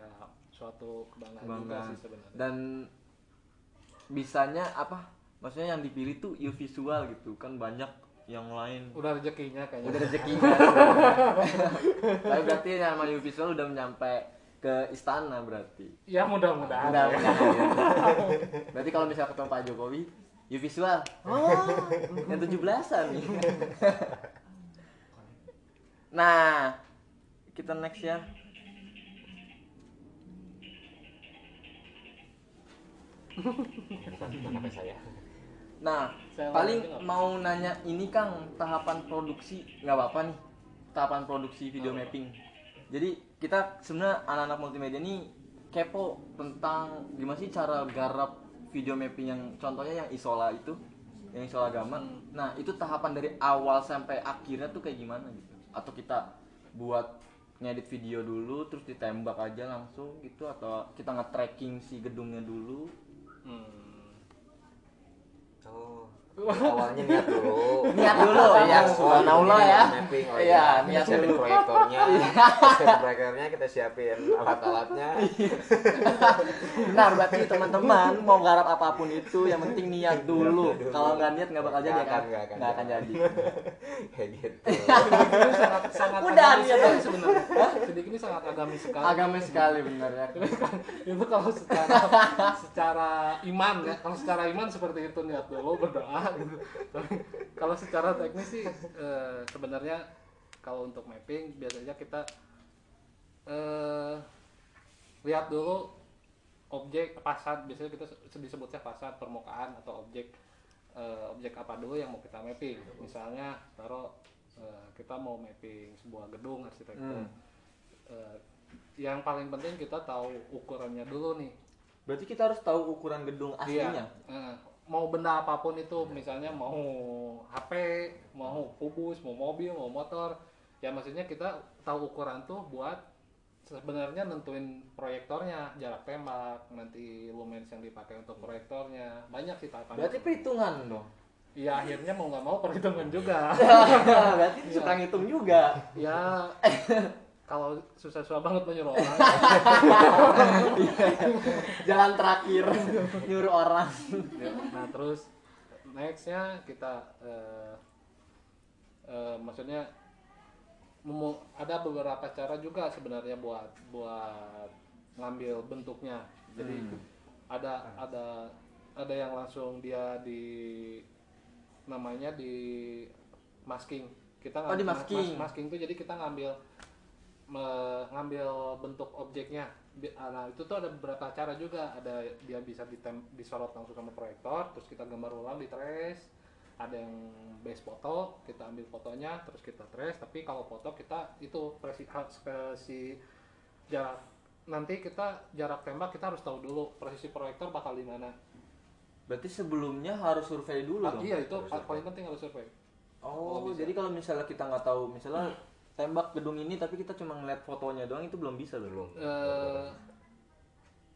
suatu kebanggaan, juga Kebanggaan. sih sebenarnya Dan bisanya apa? Maksudnya yang dipilih tuh you visual gitu kan banyak yang lain. Udah rezekinya kayaknya. Udah rezekinya. Tapi berarti nama you visual udah nyampe ke istana berarti? Ya mudah-mudahan. Udah, ya. udah, berarti kalau misalnya ketemu Pak Jokowi you visual oh. Yang 17-an nih. Nah kita next ya. Bukan apa saya Nah, Saya paling mau nanya ini Kang, tahapan produksi nggak apa-apa nih, tahapan produksi video mapping. Jadi kita sebenarnya anak-anak multimedia ini kepo tentang gimana sih cara garap video mapping yang contohnya yang isola itu, yang isola gamma. Nah itu tahapan dari awal sampai akhirnya tuh kayak gimana gitu? Atau kita buat ngedit video dulu terus ditembak aja langsung gitu atau kita nge-tracking si gedungnya dulu Hmm. Oh awalnya niat dulu. Niat dulu, ya. Subhanallah ya. mapping oh Iya, iya niat siapin dulu. proyektornya. Siapin proyektornya kita siapin alat-alatnya. Benar berarti teman-teman mau garap apa pun itu yang penting niat dulu. Kalau nggak niat nggak bakal jadi kan? akan, nggak akan Nggak akan jadi. kayak gitu. Ini sangat sangat Udah, agamis niat sebenarnya. Sidik ini sangat agamis sekali. Agamis sekali benar ya. itu kalau secara secara iman ya. Kalau secara iman seperti itu niat dulu berdoa gitu tapi kalau secara teknis sih eh, sebenarnya kalau untuk mapping biasanya kita eh, lihat dulu objek fasad biasanya kita se- disebutnya fasad permukaan atau objek eh, objek apa dulu yang mau kita mapping misalnya taruh eh, kita mau mapping sebuah gedung arsitektur Hmm. Eh, yang paling penting kita tahu ukurannya dulu nih Berarti kita harus tahu ukuran gedung aslinya. Iya. Mau benda apa pun itu, misalnya mau HP, mau kubus, mau mobil, mau motor, ya maksudnya kita tahu ukuran tuh buat sebenarnya nentuin proyektornya, jarak tembak, nanti lumens yang dipakai untuk proyektornya, banyak sih tahapan. Berarti perhitungan dong. ya akhirnya mau nggak mau perhitungan juga. berarti suka ngitung juga. ya kalau susah-susah banget mau nyuruh orang. Jalan terakhir nyuruh orang. Ya, nah terus nextnya kita eh, eh, maksudnya memu- ada beberapa cara juga sebenarnya buat buat ngambil bentuknya jadi ada ada ada yang langsung dia di namanya di masking kita Oh, di ngambil- masking. mas- masking itu jadi kita ngambil me- ngambil bentuk objeknya. Ah, nah itu tuh ada beberapa cara juga. Ada dia bisa ditem disorot langsung sama proyektor terus kita gambar ulang di trace. Ada yang base foto kita ambil fotonya terus kita trace. Tapi kalau foto kita itu presi si jarak. Nanti kita jarak tembak kita harus tahu dulu presisi proyektor bakal di mana. Berarti sebelumnya harus survei dulu Ah, dong. iya itu pa- paling penting harus survei. Oh, Kalau bisa. jadi kalau misalnya kita nggak tahu, misalnya tembak gedung ini tapi kita cuma ngeliat fotonya doang itu belum bisa belum Eh,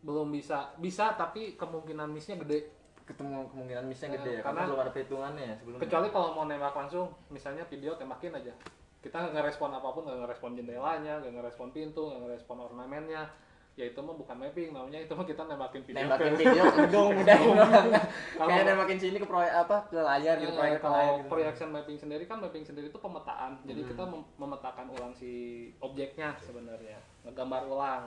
belum bisa. Bisa tapi kemungkinan missnya gede. Ketemu kemungkinan missnya Eh, gede ya, karena karena- belum ada perhitungannya ya sebelumnya. kecuali kalau mau nembak langsung misalnya video tembakin aja. Kita nggak ngerespon apa pun nggak ngerespon jendelanya nggak ngerespon pintu nggak ngerespon ornamennya ya itu mah bukan mapping namanya itu mah kita nembakin video nembakin ke- video ke gedung udah Kalau- kayak nembakin sini ke proyek apa ke layar gitu Eh, proyek ke kalau layar gitu. projection mapping sendiri kan mapping sendiri itu pemetaan. Jadi Hmm. kita mem- memetakan ulang si objeknya sebenarnya. Ngegambar ulang.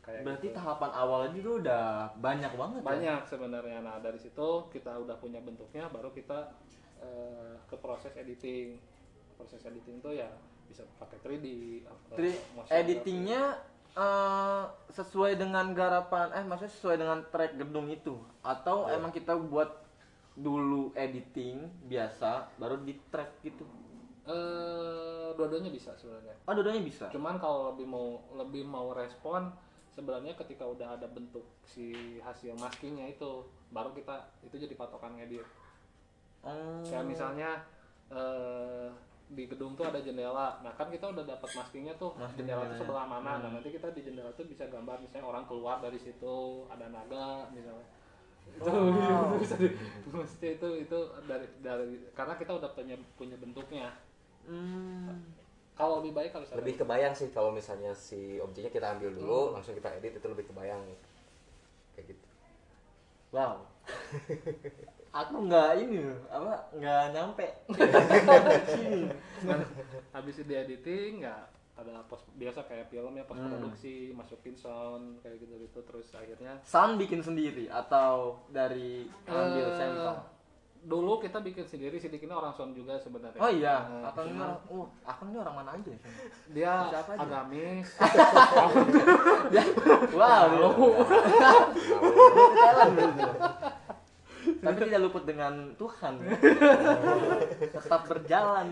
Kayak Berarti gitu. tahapan awalnya juga udah banyak banget ya? banyak sebenarnya. Nah dari situ kita udah punya bentuknya baru kita eh, ke proses editing. Proses editing tuh ya bisa pakai 3D apa- Tri- motion eh, sesuai dengan garapan eh maksudnya sesuai dengan track gedung itu. Atau Iya. emang kita buat dulu editing biasa baru di track gitu? Eh dua-duanya bisa sebenarnya. Oh dua-duanya bisa? Cuman kalau lebih mau lebih mau respon sebenarnya ketika udah ada bentuk si hasil maskingnya itu baru kita itu jadi patokan ngedit oh. Kayak misalnya eh, di gedung tuh ada jendela. Nah kan kita udah dapat maskingnya tuh. Masking jendela tuh jendelanya. sebelah mana. Nah nanti kita di jendela tuh bisa gambar misalnya orang keluar dari situ ada naga misalnya. Itu itu bisa di, mesti itu itu dari dari karena kita udah punya punya bentuknya. Hmm. kalau lebih baik kalau lebih kebayang sih kalau misalnya si objeknya kita ambil dulu langsung kita edit itu lebih kebayang kayak gitu. Wow aku nggak ini loh, apa nggak nyampe sini habis di editing ya ada pos biasa kayak film ya post Hmm. produksi masukin sound kayak gitu gitu terus akhirnya sound bikin sendiri atau dari ambil Eh, sampel dulu kita bikin sendiri sidiknya orang sound juga sebenarnya oh iya Eh, akang ini orang uh akang ini orang mana aja ya? dia Siapa aja? agamis wow berarti. Tapi tidak luput dengan Tuhan. Tetap berjalan.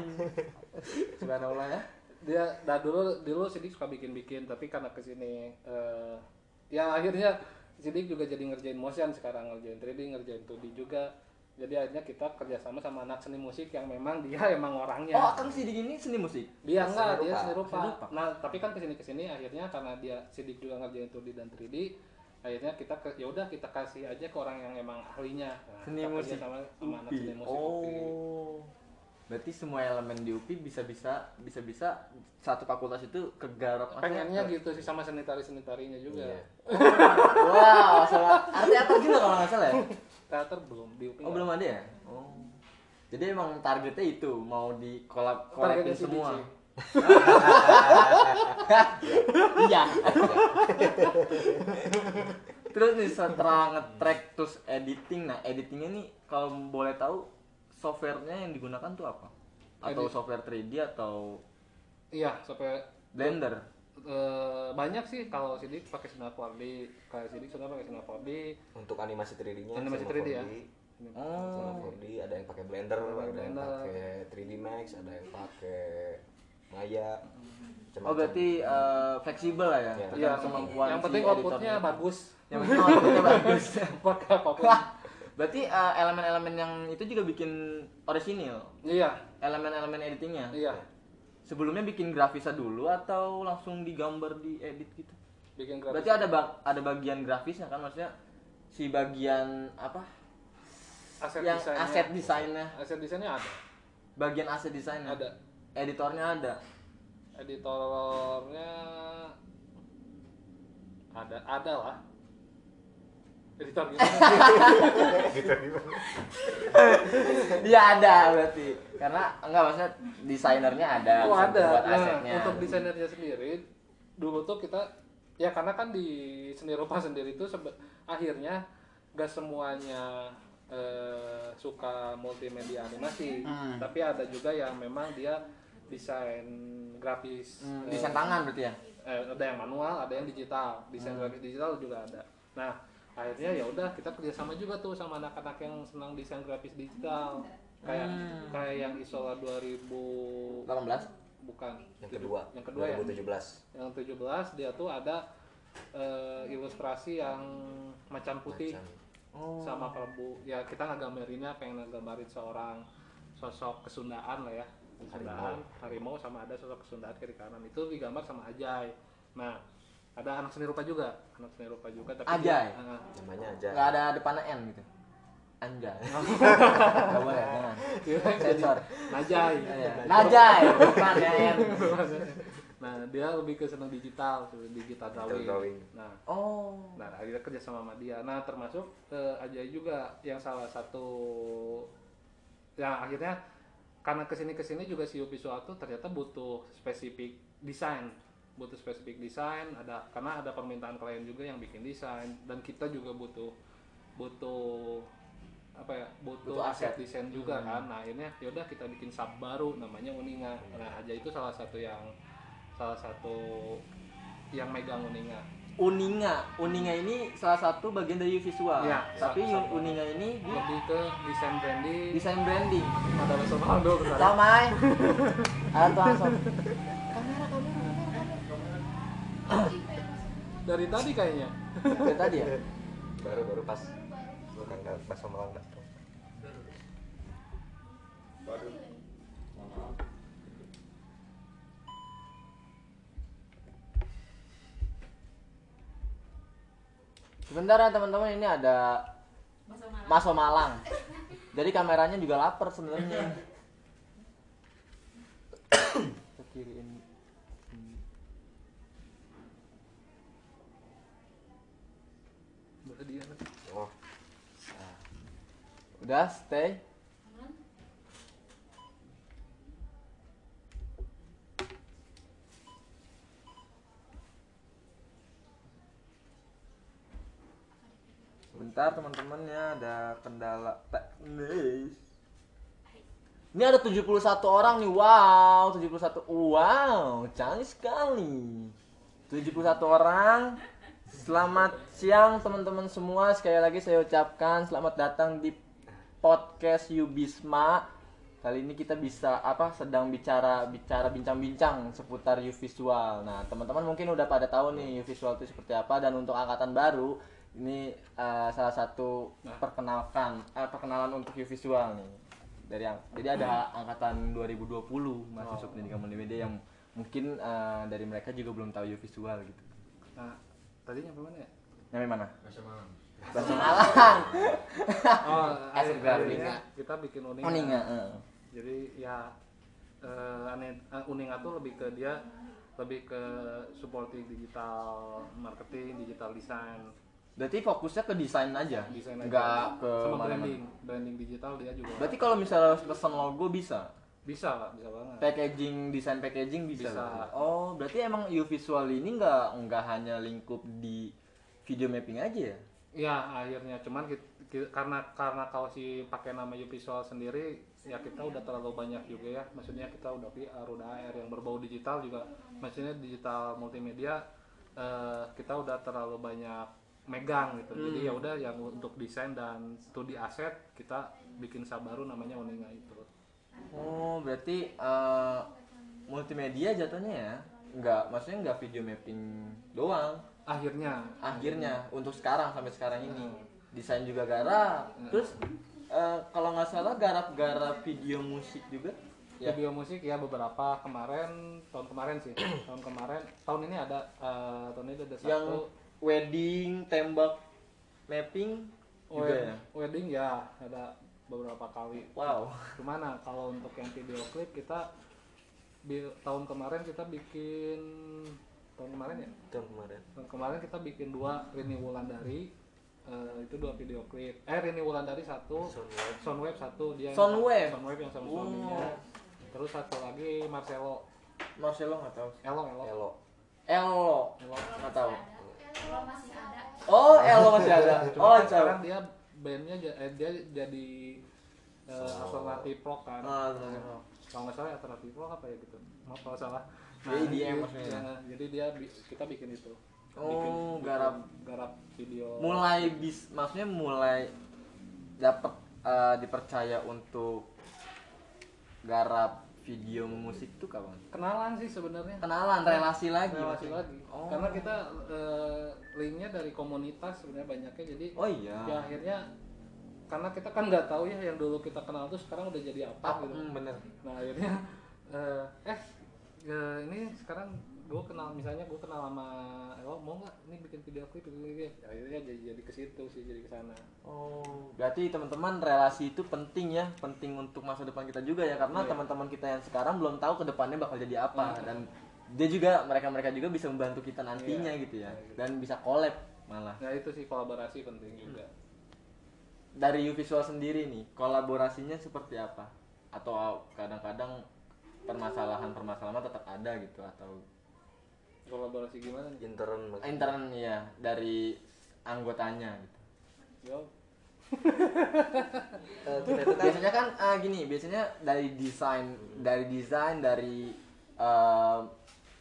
Subhanallah ya. Dia dah dulu dulu sidik suka bikin bikin tapi karena ke sini eh, ya akhirnya sidik juga jadi ngerjain motion sekarang ngerjain 3D ngerjain 2D juga. Jadi akhirnya kita kerjasama sama anak seni musik yang memang dia emang orangnya. Oh akang sidik ini seni musik? Dia enggak dia seni rupa. Seni rupa. nah tapi kan ke sini ke sini akhirnya karena dia sidik juga ngerjain 2D dan 3D akhirnya kita ke ya udah kita kasih aja ke orang yang emang ahlinya. Nah, Seni musik. sama, sama anak seni musik UPI. oh berarti semua elemen di UPI bisa bisa bisa bisa satu fakultas itu kegarap pengennya ke- gitu sih sama senitari senitarinya juga. Iya. wow salah arti apa juga kalau nggak salah ya? Teater belum di UPI oh belum ada ya? Oh. Jadi emang targetnya itu mau di kolab kolabin semua. sih. Iya terus nih setelah nge-track terus editing nah editingnya nih kalau boleh tahu softwarenya yang digunakan tuh apa atau Edit. software 3D atau iya sampai Blender eh, banyak sih kalau sidik pakai Sinar 4D kayak sidik sudah pakai Sinar 4D untuk animasi 3D-nya Animasi sama 3D ya? 4D. oh Sama 4D ada yang pakai Blender, ada yang Blender. pakai 3D Max, ada yang pakai Maya. oh macam-macam. berarti eh, fleksibel lah ya? Iya. tergantung iya kemampuan yang penting outputnya bagus. Yang penting outputnya bagus. Pakai apa pun Wah, berarti eh, elemen-elemen yang itu juga bikin orisinil? Iya. Elemen-elemen editingnya? Iya. Sebelumnya bikin grafisnya dulu atau langsung digambar di edit gitu? Bikin grafis berarti ada bag- ada bagian grafisnya kan? Maksudnya si bagian apa? Aset yang desainnya. aset desainnya. Aset desainnya ada. Bagian aset desainnya? Ada editornya ada? Editornya ada ada lah. Editor gimana? Iya ada berarti. Karena enggak maksudnya desainernya ada oh ada. buat nah, asetnya untuk desainernya sendiri dulu tuh kita ya karena kan di seni rupa sendiri tuh akhirnya gak semuanya eh, suka multimedia animasi Hmm. tapi ada juga yang memang dia desain grafis Hmm, eh, desain tangan berarti ya eh, ada yang manual ada yang digital desain Hmm. grafis digital juga ada nah akhirnya ya udah kita kerjasama juga tuh sama anak-anak yang senang desain grafis digital kayak Hmm. kayak yang Isola 2000 18 bukan yang kedua, yang kedua ya 2017. yang 17 dia tuh ada eh, ilustrasi yang macan putih Macan. Oh. Sama Prabu ya kita ngegamberinnya pengen ngegambarin seorang sosok kesundaan lah ya. Kesundaan harimau, sama ada sosok kesundaan kiri kanan. Itu digambar sama Ajay. Nah ada anak seni rupa juga. Anak seni rupa juga tapi Ajay? dia- Ah, Namanya aja. nggak ada depannya N gitu? Anjay nggak boleh jangan. Jadi sensor. Najay. Iya. Najay bukan ya N nah dia lebih ke senang digital digital drawing, drawing. nah oh. Nah, akhirnya kerja sama sama dia. Nah, termasuk eh, Ajay juga yang salah satu yang akhirnya karena ke sini ke sini juga si visual tuh ternyata butuh spesifik desain. Butuh spesifik desain ada karena ada permintaan klien juga yang bikin desain. Dan kita juga butuh butuh apa ya butuh, Butuh aset. desain juga kan. Nah akhirnya yaudah kita bikin sub baru namanya Uninga. Nah aja itu salah satu yang salah satu yang megang Uninga Uninga, Uninga ini salah satu bagian dari visual. Iya, Tapi satu- Uninga ini di lebih ke desain branding desain branding. ada bahasa Malang dulu bentar ya. Ramai. Ada tuh langsung. dari tadi kayaknya Dari tadi ya. baru baru pas bukan nggak pas sama Malang Sebentar ya teman-teman ini ada. Maso Malang. Jadi kameranya juga lapar sebenarnya. Oh Udah stay. Bentar teman-teman ya ada kendala teknis. Ini ada 71 orang nih. Wow, 71. Wow, canggih sekali. 71 orang. Selamat siang teman-teman semua. Sekali lagi saya ucapkan selamat datang di podcast Yubisma. Kali ini kita bisa apa sedang bicara bicara bincang-bincang seputar U. Nah, teman-teman mungkin udah pada tahu nih U itu seperti apa dan untuk angkatan baru ini eh, salah satu perkenalkan eh, perkenalan untuk U Visual nih. Dari yang jadi ada angkatan 2020 mahasiswa pendidikan multimedia yang mungkin eh, dari mereka juga belum tahu U Visual gitu. nah tadi nyampe mana ya Nyampe mana? Bahasa Malang Bahasa Malang. oh Asik akhirnya kita bikin uninga Uninga. eh. jadi ya eh, aneh eh, uninga tuh lebih ke dia lebih ke supporting digital marketing digital design Berarti fokusnya ke desain aja. desain aja. Enggak ke sama mana-mana. branding branding digital dia juga Berarti kalau misalnya harus pesan logo bisa. bisa Pak, bisa banget Packaging, desain packaging bisa. Bisa. Oh, berarti emang U visual ini nggak nggak hanya lingkup di video mapping aja ya? ya akhirnya cuman ki- ki- karena karena kalau si pakai nama Visual sendiri ya kita udah terlalu banyak juga ya maksudnya kita udah PR udah AR yang berbau digital juga maksudnya digital multimedia eh, kita udah terlalu banyak megang gitu jadi ya udah yang untuk desain dan studi aset kita bikin sub baru namanya Uninga itu Oh, berarti eh, multimedia jatuhnya ya? Nggak, maksudnya nggak video mapping doang. akhirnya Akhirnya untuk sekarang sampai sekarang ini desain juga garap. Terus eh, kalau nggak salah garap-garap video musik juga. Ya. video musik ya beberapa kemarin tahun kemarin sih tahun kemarin tahun ini ada eh, tahun ini ada satu Yang wedding, tembak, mapping juga ya. wedding ya ada beberapa kali Wow. cuman nah, kalau untuk yang video klip kita tahun kemarin kita bikin tahun kemarin ya tahun kemarin tahun kemarin kita bikin dua Rini Wulandari eh, itu dua video klip eh Rini Wulandari satu Soundwave. Soundwave satu dia yang- Soundwave? Soundwave yang sama Oh. suaminya terus satu lagi Marcelo Marcelo nggak tahu. Elo Elo Elo Elo nggak tahu. Masih ada. Oh, Elo masih ada. Cuma Oh, kan sekarang dia bandnya eh, dia jadi eh, alternatif rock kan Ah, alternatif rock. kalau nggak salah alternatif rock apa ya gitu maaf kalau salah Jadi EDM itu- maksudnya. ya, jadi dia kita bikin itu Oh, bikin, garap. garap video Mulai bis, maksudnya mulai dapat eh, dipercaya untuk garap video musik tuh kapan? kenalan sih sebenarnya Kenalan, relasi lagi. relasi maksudnya. lagi Oh. karena kita eh, linknya dari komunitas sebenarnya banyaknya jadi Oh iya. ya akhirnya karena kita kan nggak tahu ya yang dulu kita kenal tuh sekarang udah jadi apa Apa? gitu Hmm, bener. nah akhirnya eh, eh eh, ini sekarang gue kenal misalnya gue kenal sama Elo mau nggak ini bikin video klip video klip akhirnya jadi jadi ke situ sih jadi ke sana Oh, berarti teman-teman relasi itu penting ya, penting untuk masa depan kita juga ya karena Iya. teman-teman kita yang sekarang belum tahu ke depannya bakal jadi apa dan dia juga mereka-mereka juga bisa membantu kita nantinya Iya. gitu ya Iya, gitu. dan bisa collab malah. nah itu sih kolaborasi penting juga Dari U Visual sendiri nih, kolaborasinya seperti apa? Atau kadang-kadang permasalahan-permasalahan tetap ada gitu atau kolaborasi gimana nih? Intern maksudnya. intern ya dari anggotanya gitu. Jawab Eh, kita itu kan biasanya kan ah, gini biasanya dari desain dari desain dari eh,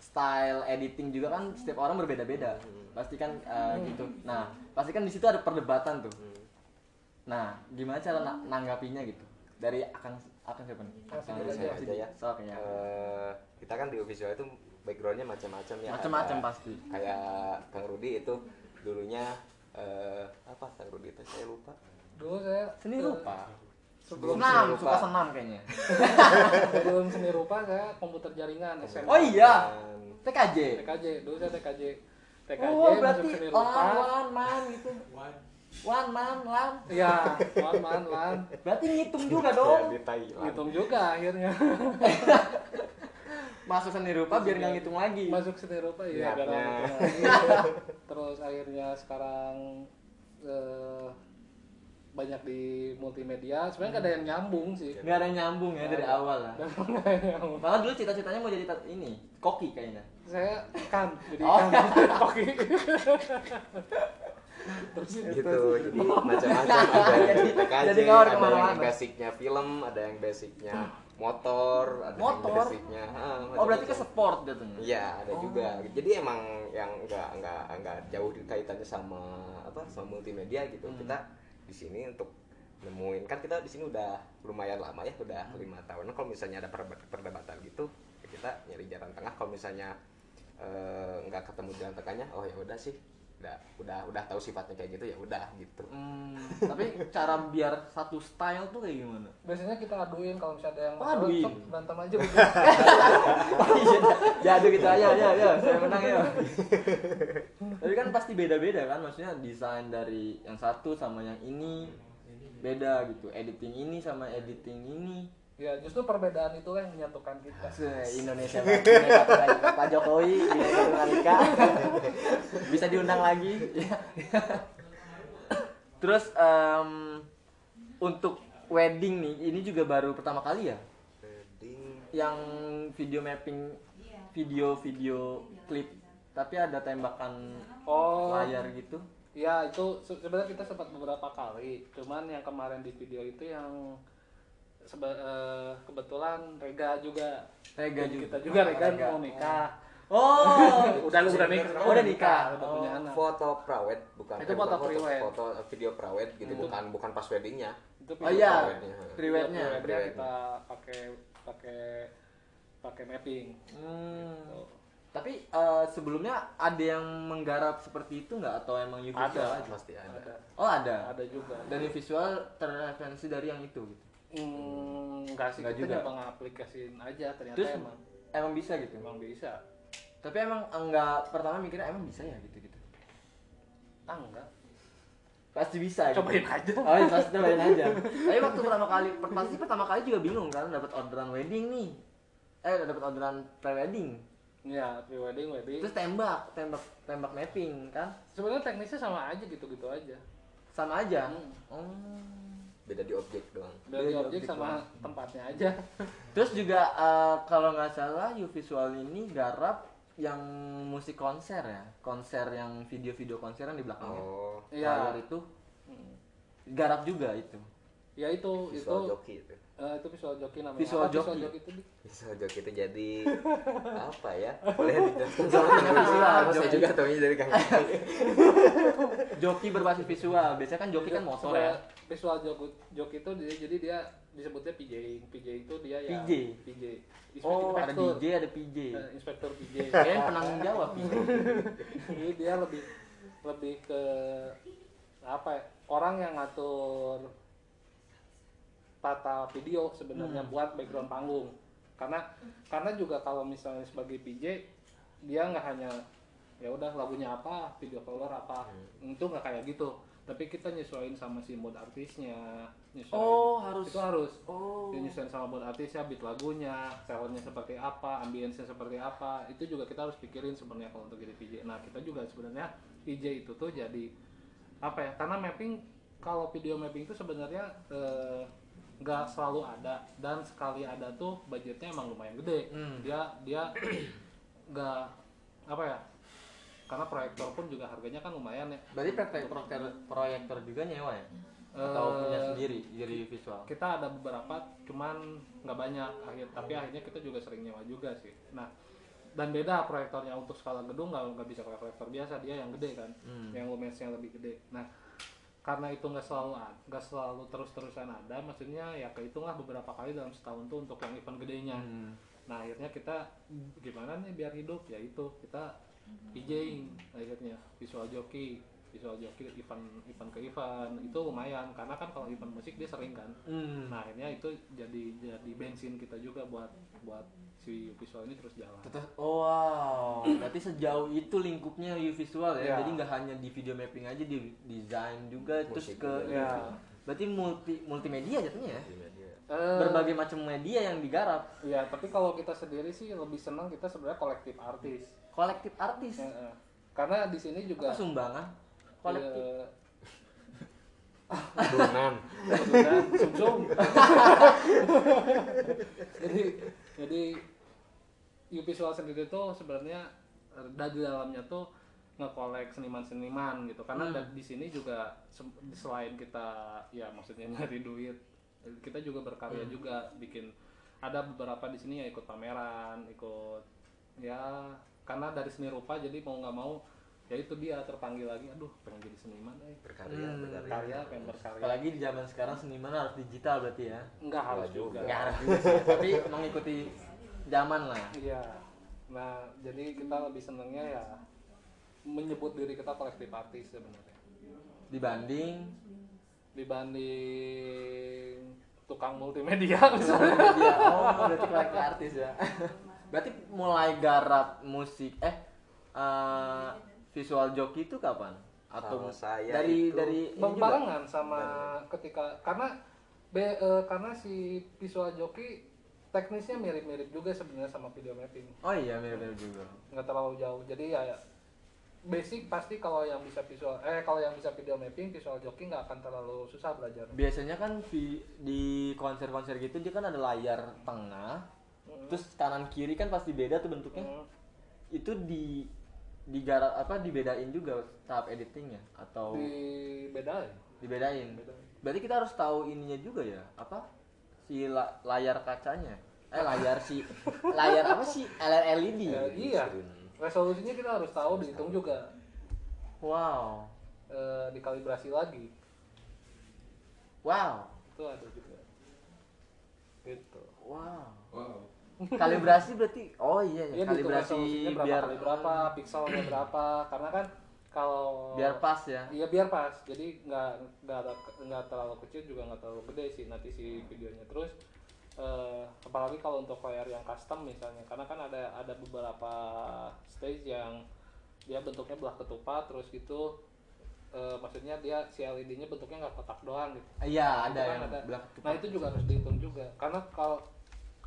style editing juga kan setiap orang berbeda-beda. Pasti kan eh, gitu. Nah pasti kan di situ ada perdebatan tuh. Nah gimana cara na- nanggapinya gitu? Dari akan akan siapa nih? Akan saya aja. ya. so, oke ya? Eh, kita kan di visual itu backgroundnya macam-macam ya. Macam-macam pasti. kayak Kang Rudi itu dulunya eh, apa Kang Rudi itu? Saya lupa. Dulu saya seni eh, rupa? sebelum senam seni rupa. suka senam kayaknya. Sebelum seni rupa saya komputer jaringan SMA oh iya. TKJ TKJ dulu saya TKJ TKJ oh masuk berarti seni rupa. lan man gitu. One man lan iya wan man lan berarti ngitung juga ya, dong Thailand hitung juga akhirnya masuk seni rupa biar nggak ngitung lagi. Masuk seni rupa ya lagi. terus akhirnya sekarang eh, banyak di multimedia. Sebenarnya nggak ada yang nyambung sih. Nggak ada yang nyambung ya dari awal lah. Malah dulu cita-citanya mau jadi ini koki kayaknya. Saya ikan jadi Oh. ikan. Koki. Terus gitu jadi macam-macam. Ada yang Jadi- TKJ jadi ngawur ada ke mana-mana. yang basicnya film ada yang basicnya motor ada Motor? basicnya ah, oh berarti ke sport jatuhnya Iya ada Oh. juga. Jadi emang yang enggak enggak enggak jauh kaitannya sama apa sama multimedia gitu. Hmm. Kita di sini untuk nemuin kan kita di sini udah lumayan lama ya udah Hmm. lima tahun. Nah, kalau misalnya ada perdebatan gitu ya kita nyari jalan tengah. Kalau misalnya eh, nggak ketemu jalan tengahnya, oh ya udah sih udah udah udah tahu sifatnya kayak gitu ya udah gitu. Hmm, tapi cara biar satu style tuh kayak gimana? Biasanya kita aduin kalau misalnya ada yang Oh, aduin. sok berantem aja gitu. ya aduh gitu aja ya ya. Saya menang ya. Tapi kan pasti beda-beda kan maksudnya desain dari yang satu sama yang ini beda gitu. Editing ini sama editing ini ya justru perbedaan itu yang menyatukan kita. Indonesia Ika Pak Jokowi Bineka Tunggal Ika bisa diundang lagi. Terus em, untuk wedding nih ini juga baru pertama kali ya? Wedding. Yang video mapping video-video klip. Tapi ada tembakan oh. layar gitu? Ya itu se- sebenarnya kita sempat beberapa kali. Cuman yang kemarin di video itu yang seba- eh, kebetulan Rega juga Rega juga. kita juga Rega Rega. mau nikah oh udah udah nikah Oh, udah nikah. udah punya Oh. anak foto prawed bukan Itu eh, foto bukan pre-wed. foto video prawed gitu Itu- bukan bukan pas weddingnya itu oh iya Pre-wednya. prewednya Pre-wednya. kita pakai pakai pakai mapping Hmm. Gitu. tapi eh, sebelumnya ada yang menggarap seperti itu nggak atau emang you Ada. visual aja? pasti ada ada oh ada ada juga dan visual terreferensi dari yang itu gitu Hmm, enggak sih, Enggak kita juga. nyoba ngaplikasiin aja ternyata terus emang emang bisa gitu emang bisa. tapi emang enggak pertama mikirnya emang bisa ya gitu gitu Ah enggak. pasti bisa gitu. Cobain aja. oh iya pasti cobain aja tapi waktu pertama kali pasti pertama kali juga bingung kan dapat orderan wedding nih eh dapat orderan pre-wedding Iya, pre-wedding, wedding. terus tembak tembak tembak mapping kan Sebenarnya teknisnya sama aja gitu-gitu aja. sama aja Hmm. oh beda di objek doang Dari Beda objek objek sama tempatnya aja. terus juga eh, kalau nggak salah you visual ini garap yang musik konser ya konser yang video-video konser yang di belakangnya oh layar Iya. itu Hmm. garap juga itu Ya itu visual itu joki itu eh, itu visual joki namanya. Visual Apa joki. Visual joki itu visual joki itu jadi apa ya boleh dijelaskan sama Visual saya juga tahunya dari Kang joki berbasis visual biasanya kan joki kan motor ya Visual joki, joki itu dia, jadi dia disebutnya PJ. PJ itu dia ya PJ? PJ. oh ada. DJ ada PJ Eh, Inspektur PJ. kayaknya penanggung jawab PJ Jadi dia lebih lebih ke apa ya? Orang yang ngatur tata video sebenarnya Hmm. buat background panggung. Karena karena juga kalau misalnya sebagai PJ dia nggak hanya ya udah lagunya apa, video color apa, itu nggak kayak gitu. Tapi kita nyesuaiin sama si mood artisnya, nyesuaiin. oh harus itu harus oh dia nyesuaiin sama mood artisnya, beat lagunya, soundnya seperti apa, ambience seperti apa, itu juga kita harus pikirin sebenarnya kalau untuk jadi PJ. Nah kita juga sebenarnya PJ itu tuh jadi apa ya? Karena mapping kalau video mapping itu sebenarnya eh, nggak selalu ada dan sekali ada tuh budgetnya emang lumayan gede. Hmm. Dia dia nggak apa ya karena proyektor pun juga harganya kan lumayan ya Berarti proyektor, proyektor, proyektor juga nyewa ya? Atau Eh, punya sendiri jadi visual? kita ada beberapa cuman nggak banyak akhir tapi akhirnya kita juga sering nyewa juga sih nah dan beda proyektornya untuk skala gedung nggak nggak bisa proyektor biasa dia yang gede kan Hmm. yang lumensnya lebih gede nah karena itu nggak selalu nggak selalu terus terusan ada maksudnya ya kehitunglah beberapa kali dalam setahun tuh untuk yang event gedenya. Hmm. nah akhirnya kita gimana nih biar hidup? Ya itu kita DJing akhirnya visual jockey visual jockey event event ke event itu lumayan. Karena kan kalau event musik dia sering kan. Hmm. nah akhirnya itu jadi jadi bensin kita juga buat buat si visual ini terus jalan. Terus, oh wow, berarti sejauh itu lingkupnya U visual ya, Ya. jadi nggak hanya di video mapping aja, di desain juga, terus Musik ke juga. Ya. berarti multi multimedia jatuhnya ya, media. Eh, berbagai macam media yang digarap, ya tapi kalau kita sendiri sih lebih senang kita sebenarnya kolektif artis. Kolektif artis, Ya, karena di sini juga apa sumbangan, kolektif, eh, dan sumsum. Jadi jadi U visual sendiri tuh sebenarnya eh, dari dalamnya tuh ngekolek seniman-seniman gitu. Karena Hmm. di sini juga se- selain kita ya maksudnya nyari duit kita juga berkarya Hmm. juga bikin ada beberapa di sini yang ikut pameran ikut ya karena dari seni rupa jadi mau nggak mau ya itu dia terpanggil lagi aduh pengen jadi seniman eh Berkarya, Hmm. berkarya. karya pengen berkarya apalagi di zaman sekarang seniman harus digital berarti ya, Enggak harus Enggak juga. juga. nggak harus juga sih, tapi mengikuti zaman lah, Iya. Nah, jadi kita lebih senengnya ya menyebut diri kita kolektif artis sebenarnya. dibanding Dibanding tukang multimedia misalnya. media, oh berarti kolektif artis ya, berarti mulai garap musik, eh eh, visual joki itu kapan? Atau Kalau saya dari itu dari ini juga? Barengan sama ketika karena be- eh, karena si visual joki teknisnya mirip-mirip juga sebenarnya sama video mapping. Oh iya mirip-mirip juga. nggak terlalu jauh jadi ya ya, basic pasti kalau yang bisa visual eh kalau yang bisa video mapping visual joki nggak akan terlalu susah belajar Biasanya kan vi- di konser-konser gitu dia kan ada layar tengah, terus kanan kiri kan pasti beda tuh bentuknya. Hmm. Itu di digarap apa dibedain juga tahap editingnya atau dibedain dibedain. Bedain. Berarti kita harus tahu ininya juga ya, apa? Si la- layar kacanya. Eh layar si layar apa sih? LED. Ya, iya resolusinya kita harus tahu dihitung juga Wow. eh, dikalibrasi lagi Wow. itu ada juga gitu Wow. Kalibrasi berarti oh iya ya, Iya kalibrasi berapa biar kali berapa pixelnya berapa karena kan kalau biar pas ya. Iya biar pas, jadi nggak nggak nggak terlalu kecil juga nggak terlalu gede sih nanti si videonya terus eh, apalagi kalau untuk layar yang custom misalnya karena kan ada ada beberapa stage yang dia bentuknya belah ketupat terus gitu eh, maksudnya dia si LED-nya bentuknya nggak kotak doang gitu. Iya, ada kan yang ada. belah Nah itu juga harus dihitung juga karena kalau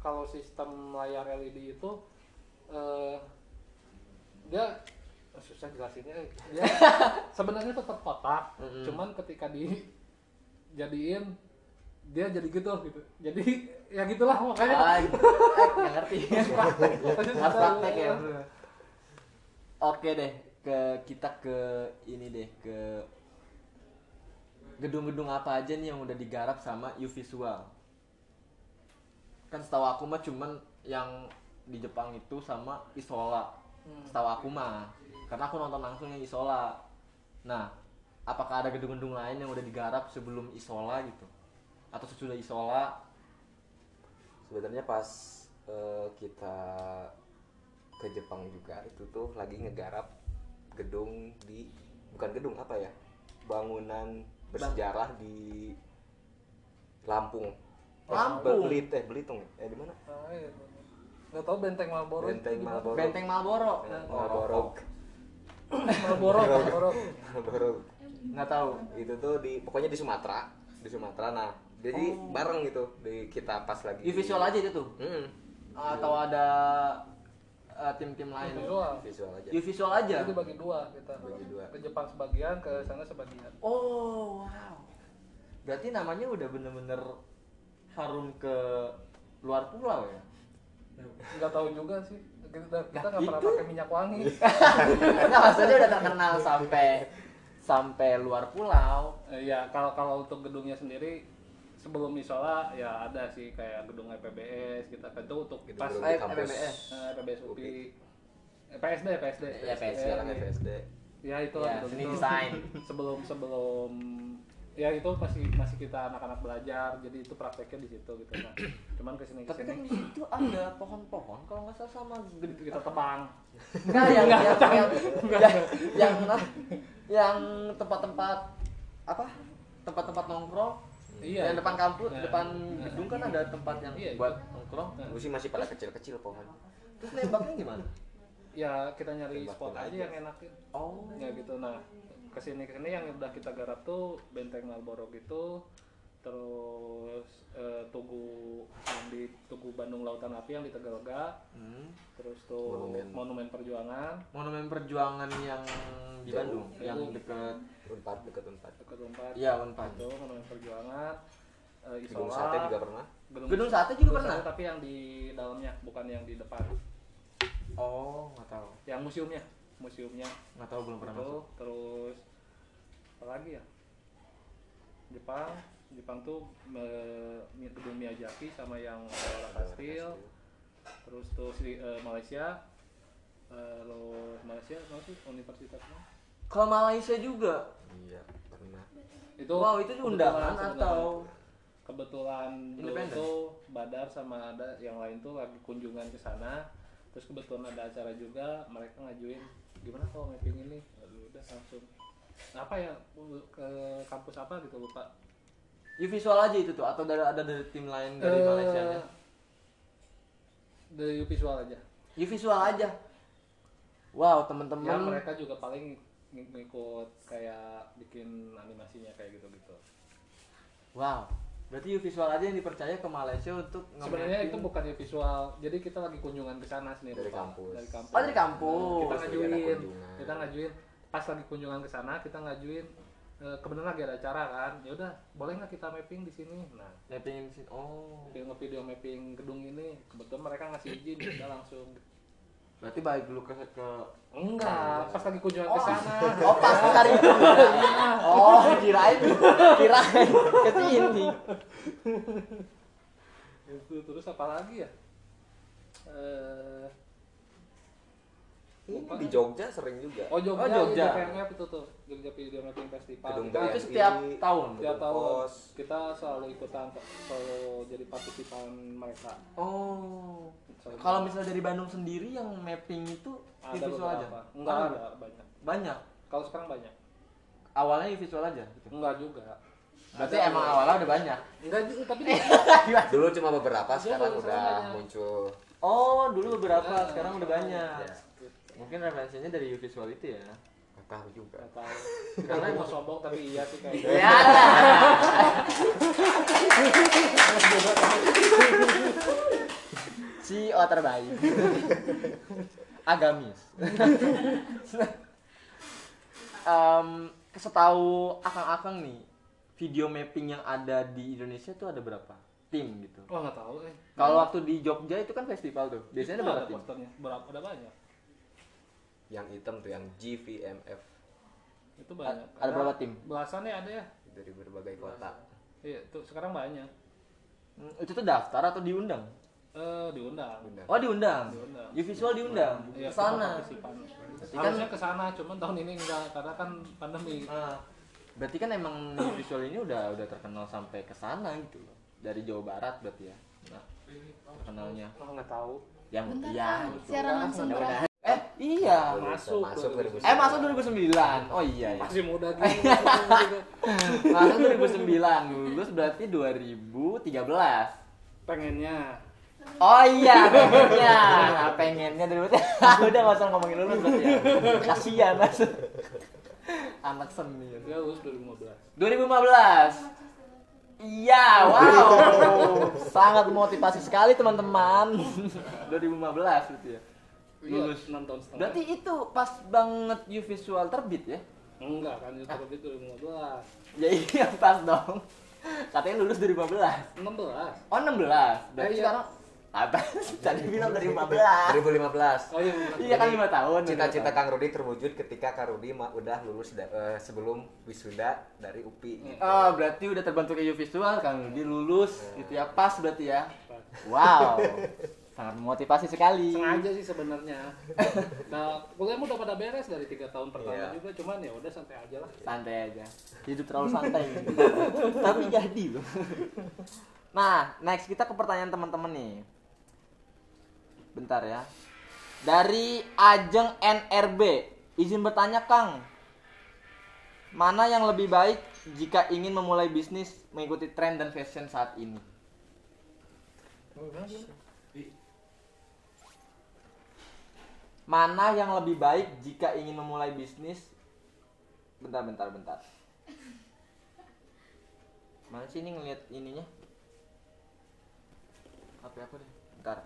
kalau sistem layar LED itu eh, dia susah jelasinnya dia sebenarnya tetap kotak Mm-mm. cuman ketika dijadiin dia jadi gitu gitu jadi ya gitulah makanya Ah, eh, ngerti. Harus praktek ya. Oke deh, ke kita ke ini deh ke gedung-gedung apa aja nih yang udah digarap sama U Visual. Kan setahu aku mah cuman yang di Jepang itu sama Isola. Setahu aku mah, karena aku nonton langsung yang Isola. Nah, apakah ada gedung-gedung lain yang udah digarap sebelum Isola gitu? Atau sesudah Isola? sebenarnya pas eh, kita ke Jepang juga itu tuh lagi ngegarap gedung di bukan gedung apa ya bangunan bersejarah di Lampung Lampung? Belit eh Belitung eh di mana Ah, iya. benteng Marlboro itu Benteng di mana? Marlboro Benteng Marlboro. Marlboro Marlboro Marlboro Marlboro Nggak tahu. itu tuh di pokoknya di Sumatera di Sumatera nah jadi bareng gitu di kita pas lagi U Visual aja itu tuh. Hmm, Atau ada eh, tim-tim lain. visual visual aja U Visual aja. jadi bagi dua kita Bagi dua. ke Jepang sebagian ke sana sebagian Oh, wow. Berarti namanya udah bener-bener harum ke luar pulau ya? nggak tahu juga sih kita kita Nah, nggak pernah itu. pakai minyak wangi Nah, maksudnya udah terkenal sampai sampai luar pulau. Eh, ya kalau kalau untuk gedungnya sendiri sebelum misola ya ada sih kayak gedung EPBS kita kan itu untuk pas Gedung Eh, kampus. PBS. eh, UPI Eh, PSD PSD Ya, PSD. sekarang FSD ya itu Ya, gedung seni itu. desain. sebelum sebelum ya itu masih masih kita anak-anak belajar jadi itu prakteknya di situ gitu nah cuman ke sini Tapi kan ke sini di situ ada pohon-pohon kalau nggak salah sama gede kita tebang Enggak yang yang yang yang yang yang tempat-tempat apa? Tempat-tempat nongkrong. iya yang depan kampus, Nah, depan nah. gedung kan ada tempat yang Iya, buat nongkrong. Nah. gue sih masih pada kecil-kecil pohon Terus nembaknya gimana? ya kita nyari Tembakin spot aja aja. yang enakin Oh. ya gitu nah ke sini ke sini yang udah kita garap tuh benteng Marlboro gitu terus eh, tugu yang di tugu Bandung Lautan Api yang di Tegalega Hmm. terus tuh Monumen. monumen perjuangan Monumen Perjuangan yang di Jauh. Bandung, yang Jauh. deket unpad deket unpad dekat Unpad Iya, Unpad. itu monumen perjuangan eh, gedung Isola sate juga pernah Gedung Sate juga Gedung pernah? Sate, tapi yang di dalamnya bukan yang di depan Oh, nggak tahu. yang museumnya museumnya. Nggak tahu belum pernah itu masuk. terus apa lagi ya? Jepang Jepang tuh me- gedung Miyazaki sama yang Aurora Castle terus tuh si eh, Malaysia. Eh, lo Malaysia apa sih universitasnya? Kalau Malaysia juga. iya pernah. Itu wow, itu undangan sebenarnya. atau? Kebetulan dulu tuh Badar sama ada yang lain tuh lagi kunjungan ke sana. Terus kebetulan ada acara juga mereka ngajuin gimana kalau mapping ini Aduh, udah langsung apa ya ke kampus apa gitu lupa Ya visual aja itu tuh atau dari ada dari tim lain dari Eh, Malaysia nya? dari visual aja Ya visual aja. Wow, ya teman-teman. mereka juga paling ng- ngikut kayak bikin animasinya kayak gitu gitu Wow. Berarti visual aja yang dipercaya ke Malaysia untuk sebenarnya itu bukan visual jadi kita lagi kunjungan ke sana sendiri Dari Pak. kampus. dari kampus Oh, dari kampus. kita ngajuin kita ngajuin pas lagi kunjungan ke sana kita ngajuin eh, kebetulan lagi ada acara kan ya udah boleh nggak kita mapping di sini nah mapping sih. Oh. video video mapping gedung ini kebetulan mereka ngasih izin udah langsung Berarti balik dulu ke ke enggak pas lagi kunjungan ke sana. Oh, pas hari itu. oh, kirain kirain ke sini. itu terus apa lagi ya? Eh ini lupa. di Jogja sering juga oh Jogja, Oh, Jogja. Jogja. PMF itu tuh Jogja Video Mapping Festival gedung kita, itu setiap tahun? setiap tahun pos. kita selalu ikutan selalu jadi partisipan mereka Oh. Kalau misalnya dari Bandung sendiri yang mapping itu ada visual aja. enggak Oh, ada banyak Banyak. kalau sekarang banyak Awalnya visual aja gitu. enggak juga Berarti emang awalnya udah banyak. enggak juga tapi dulu cuma beberapa sekarang udah muncul Oh, dulu beberapa, sekarang udah banyak. Mungkin referensinya dari you visual itu ya. nggak tahu juga nggak tahu karena mau sombong tapi iya sih kayak Ya. CEO terbaik. Agamis. Em, setahu akang-akang nih, video mapping yang ada di Indonesia tuh ada berapa? Tim gitu. wah nggak tahu eh Kalau waktu di Jogja itu kan festival tuh. Biasanya ada Itu berapa tim? posternya berapa ada banyak yang hitam tuh yang GVMF itu banyak ada berapa tim? belasan ya ada ya dari berbagai kota iya tuh sekarang banyak Hmm, Itu tuh daftar atau diundang? eh diundang. Oh diundang. Diundang. You visual diundang ke sana. kita partisipan. kan- harusnya ke sana cuman tahun ini enggak karena kan pandemi Ah, berarti kan emang visual ini udah udah terkenal sampai ke sana gitu loh. Dari Jawa Barat berarti ya. Nah, terkenalnya. oh, nggak tahu Yang Bentar, iya Kang. gitu. Siaran langsung Ya iya. masuk masuk 2009. Eh, masuk 2009. Oh iya ya. masih muda gitu Masuk 2009, lulus berarti 2013. pengennya Oh iya, pengennya. Nah, pengennya dari Udah nggak usah ngomongin lulus berarti ya. Kasihan mas. Anak seni. dia lulus 2015 2015. Iya, wow. Sangat motivasi sekali teman-teman. 2015 itu ya. Lulus. Iya, enam tahun setengah Berarti itu pas banget you visual terbit ya? enggak kan itu terbit 2015 Ya iya pas dong. Katanya lulus 2015. 16 Oh 16. Berarti Eh, iya. sekarang Apa? Tadi bilang 2015. 2015. Oh iya. Iya kan lima tahun. Cita-cita Kang Rudi terwujud ketika Kang Rudi udah lulus da- eh, sebelum wisuda dari UPI. gitu. Oh, berarti udah terbentuk EU visual Kang Rudi lulus gitu ya. Pas berarti ya. Wow. Sangat memotivasi sekali. sengaja sih sebenarnya. Nah kuliahmu udah pada beres dari tiga tahun pertama Iya. juga cuman ya udah santai aja lah. Santai aja. Hidup terlalu santai. Tapi jadi loh. Nah next kita ke pertanyaan teman-teman nih. Bentar ya. Dari Ajeng NRB izin bertanya Kang. Mana yang lebih baik jika ingin memulai bisnis mengikuti tren dan fashion saat ini mana yang lebih baik jika ingin memulai bisnis? Bentar bentar bentar. Mana sih ini ngeliat ininya? HP aku deh. Bentar.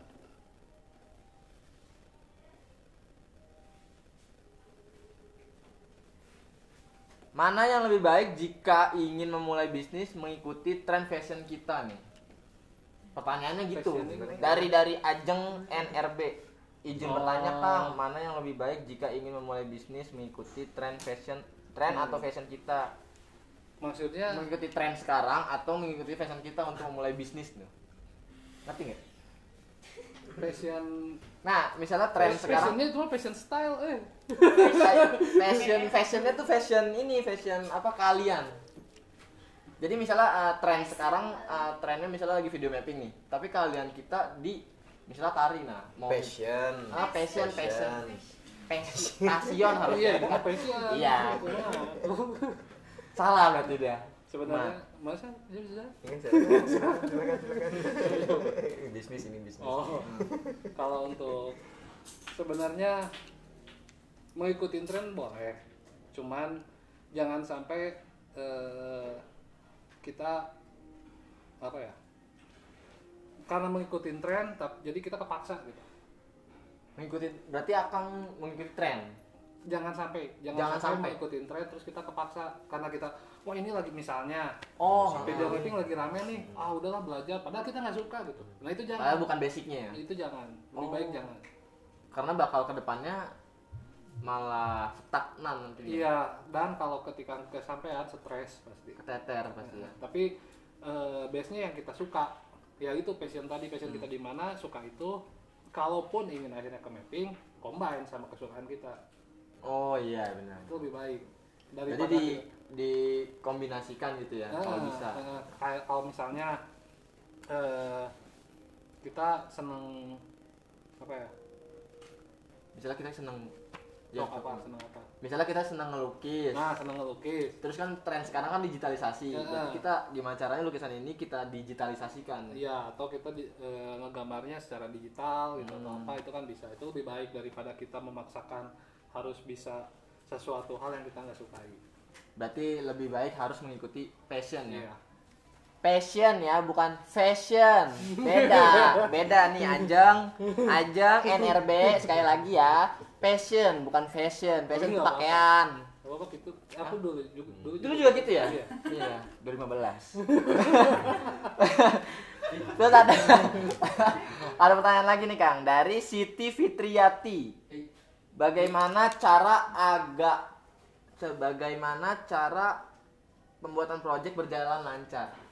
Mana yang lebih baik jika ingin memulai bisnis mengikuti tren fashion kita nih? Pertanyaannya gitu. Fashion dari dari Ajeng NRB izin Oh. bertanya Kang mana yang lebih baik jika ingin memulai bisnis mengikuti tren fashion tren Hmm. atau fashion kita? Maksudnya? Mengikuti tren sekarang atau mengikuti fashion kita untuk memulai bisnis tuh? Ngerti nggak? Fashion nah misalnya tren sekarang fashionnya cuma fashion style eh. Fashion fashionnya tuh fashion ini fashion apa kalian. Jadi misalnya uh, tren sekarang uh, trennya misalnya lagi video mapping nih. Tapi kalian kita di misalnya tari nah mau Passion. Ah, passion, passion. Passion oh harus iya fashion Iya. Salah berarti dia sebenarnya masa ya bisa silakan, silakan, silakan. bisnis ini bisnis. oh kalau untuk sebenarnya mengikuti tren boleh cuman jangan sampai eh, kita apa ya karena mengikuti tren tap- jadi kita kepaksa gitu. Mengikuti berarti akan mengikuti tren? Jangan sampai jangan, Jangan sampai, sampai. mengikuti tren terus kita kepaksa karena kita wah ini lagi misalnya oh video clipping lagi rame nih ah udahlah belajar. Padahal kita nggak suka gitu. Nah itu jangan. Padahal bukan basicnya ya? Itu jangan. Lebih Oh. baik jangan. Karena bakal ke depannya malah stagnan nantinya iya dan kalau ketika kesampaian stres pasti. Keteter pasti ya? Tapi eh, base-nya yang kita suka ya itu passion tadi passion kita di mana suka itu kalaupun ingin akhirnya ke mapping combine sama kesukaan kita. Oh iya benar. Itu lebih baik. Jadi daripada di kita- dikombinasikan gitu ya Ah, kalau bisa ah, kayak kalau misalnya eh, kita seneng apa ya? Misalnya kita seneng ya, ya apa apa misalnya kita seneng ngelukis nah seneng ngelukis terus kan tren sekarang kan digitalisasi Ya. Berarti kita gimana caranya lukisan ini kita digitalisasikan Iya, atau kita di, eh, ngegambarnya secara digital gitu atau Hmm. apa itu kan bisa. Itu lebih baik daripada kita memaksakan harus bisa sesuatu hal yang kita nggak sukai. berarti lebih baik harus mengikuti passion ya Iya. Passion ya bukan fashion. Beda beda nih Ajeng Ajeng NRB sekali lagi ya. Passion bukan fashion. Fashion itu pakaian. Gak apa gitu. Aku dulu juga dulu, dulu juga gitu ya? Iya. iya 2015 terus ada ada pertanyaan lagi nih Kang. Dari Siti Fitriati. Bagaimana cara agak sebagaimana cara pembuatan proyek berjalan lancar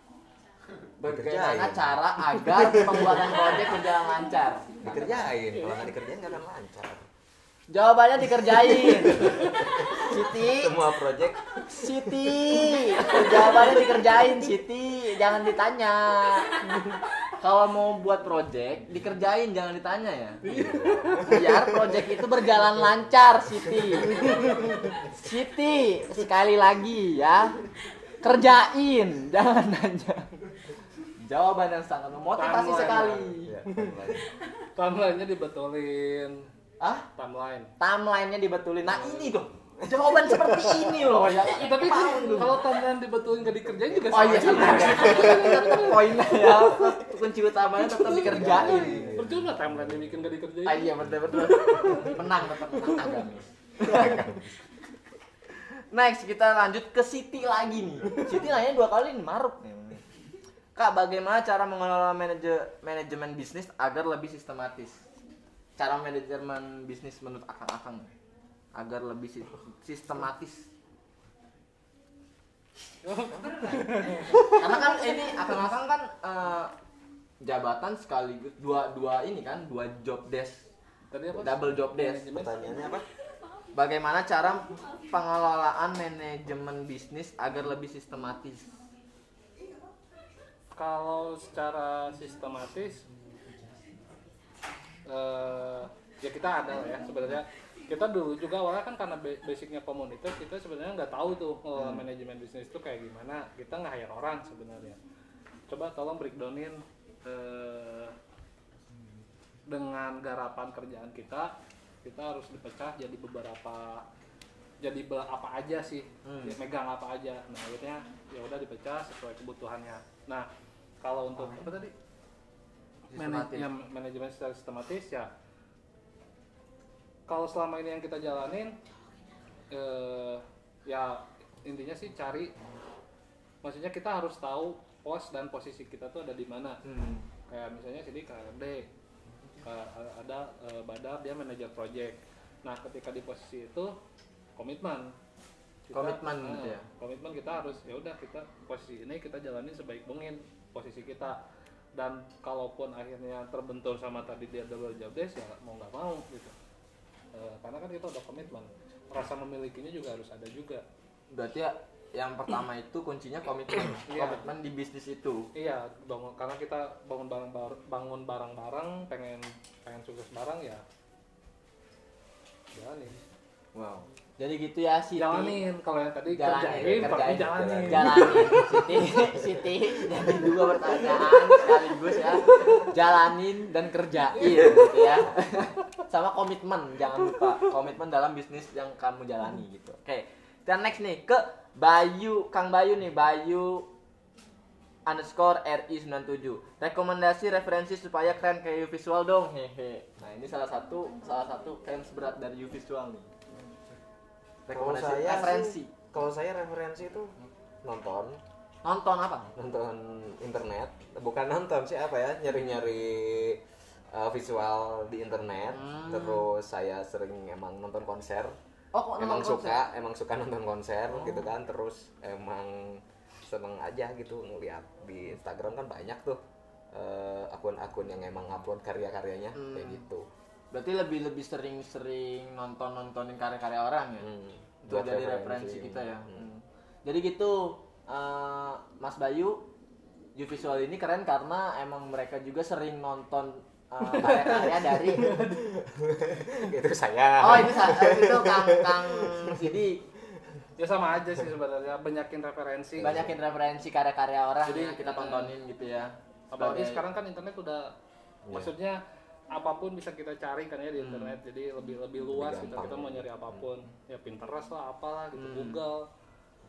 bagaimana Dikerjain. cara agar pembuatan proyek berjalan lancar? Dikerjain, kalau nggak dikerjain nggak akan lancar. jawabannya dikerjain. Siti. Semua project. Siti. Jawabannya dikerjain Siti. Jangan ditanya. Kalau mau buat project dikerjain jangan ditanya ya. Biar project itu berjalan lancar Siti. Siti sekali lagi ya. Kerjain jangan nanya jawaban yang sangat memotivasi Timeline. sekali ya, timeline. Timelinenya dibetulin. ah Timeline. timelinenya dibetulin nah ini tuh jawaban seperti ini loh ya Eh, tapi kalau timeline dibetulin gak dikerjain juga Oh iya juga. tetap poinnya ya kunci utamanya tetap dikerjain. Percuma timeline dibikin gak dikerjain. Ah, iya betul betul. Menang tetap menang agamis. Next kita lanjut ke Siti lagi nih. Siti nanya dua kali nih maruk nih. Kak, bagaimana cara mengelola manaje- manajemen bisnis agar lebih sistematis? Cara manajemen bisnis menurut akang-akang agar lebih si- sistematis. Karena kan ini akang-akang kan eh, jabatan sekaligus dua dua ini kan dua job desk Tadi apa? double job desk. Pertanyaannya apa? Bagaimana cara pengelolaan manajemen bisnis agar lebih sistematis? Kalau secara sistematis eh ya kita ada ya sebenarnya. Kita dulu juga awalnya kan karena ba- basicnya komunitas kita sebenarnya nggak tahu tuh ngelola manajemen bisnis itu kayak gimana. Kita nggak hire orang sebenarnya. Coba tolong breakdownin eh, dengan garapan kerjaan kita kita harus dipecah jadi beberapa jadi be- apa aja sih. Hmm. ya, megang apa aja. Nah akhirnya ya udah dipecah sesuai kebutuhannya. Nah kalau untuk apa tadi? Ya, manajemen secara sistematis ya. Kalau selama ini yang kita jalanin eh, ya intinya sih cari maksudnya kita harus tahu pos dan posisi kita tuh ada di mana. Hmm. kayak misalnya sini KRD eh, ada eh, Badar dia manajer project. Nah ketika di posisi itu komitmen. Komitmen eh, gitu ya? komitmen kita harus ya udah kita posisi ini kita jalani sebaik mungkin posisi kita dan kalaupun akhirnya terbentur sama tadi dia double job desk ya mau nggak mau gitu Eh, karena kan kita udah komitmen rasa memilikinya juga harus ada juga Berarti ya yang pertama itu kuncinya komitmen, Iya. komitmen di bisnis itu. Iya, bangun karena kita bangun barang bangun barang-barang, pengen pengen sukses barang ya. Jalanin. Wow. Jadi gitu ya Siti. Jalanin kalau yang tadi Jalanin, kerjain, kerjain, jalanin. Jalanin. Siti, Siti. Jadi dua pertanyaan sekaligus ya. Jalanin dan kerjain gitu ya. Sama komitmen, jangan lupa komitmen dalam bisnis yang kamu jalani gitu. Oke. Dan next nih ke Bayu, Kang Bayu nih, Bayu underscore RI97 Rekomendasi referensi supaya keren kayak visual dong hehe Nah ini salah satu salah satu fans berat dari visual nih Kalau Rekomendasi saya referensi sih, kalau saya referensi itu nonton, Nonton apa? nonton internet, bukan nonton sih apa ya, nyari-nyari uh, visual di internet. Hmm. Terus saya sering emang nonton konser. Oh kok emang nonton suka, emang suka nonton konser Oh. gitu kan. Terus emang seneng aja gitu ngeliat di Instagram kan banyak tuh uh, akun-akun yang emang upload karya-karyanya Hmm. kayak gitu. Berarti lebih lebih sering-sering nonton nontonin karya-karya orang ya. Hmm, Itu buat jadi referensi kita ya. Hmm. Hmm. Jadi gitu eh, Mas Bayu You Visual ini keren karena emang mereka juga sering nonton eh, karya-karya dari itu saya. Oh, itu sa- itu Kang Kang Sidi Ya sama aja sih sebenarnya, banyakin referensi. banyakin referensi karya-karya orang Jadi, yang kita tontonin gitu ya. Apalagi Sebagai- sekarang kan internet udah Iya. maksudnya apa pun bisa kita cari kan ya di internet. Jadi lebih lebih luas Lebih gitu. Kita mau nyari apa pun. Ya Pinterest lah, apalah gitu, Hmm. Google.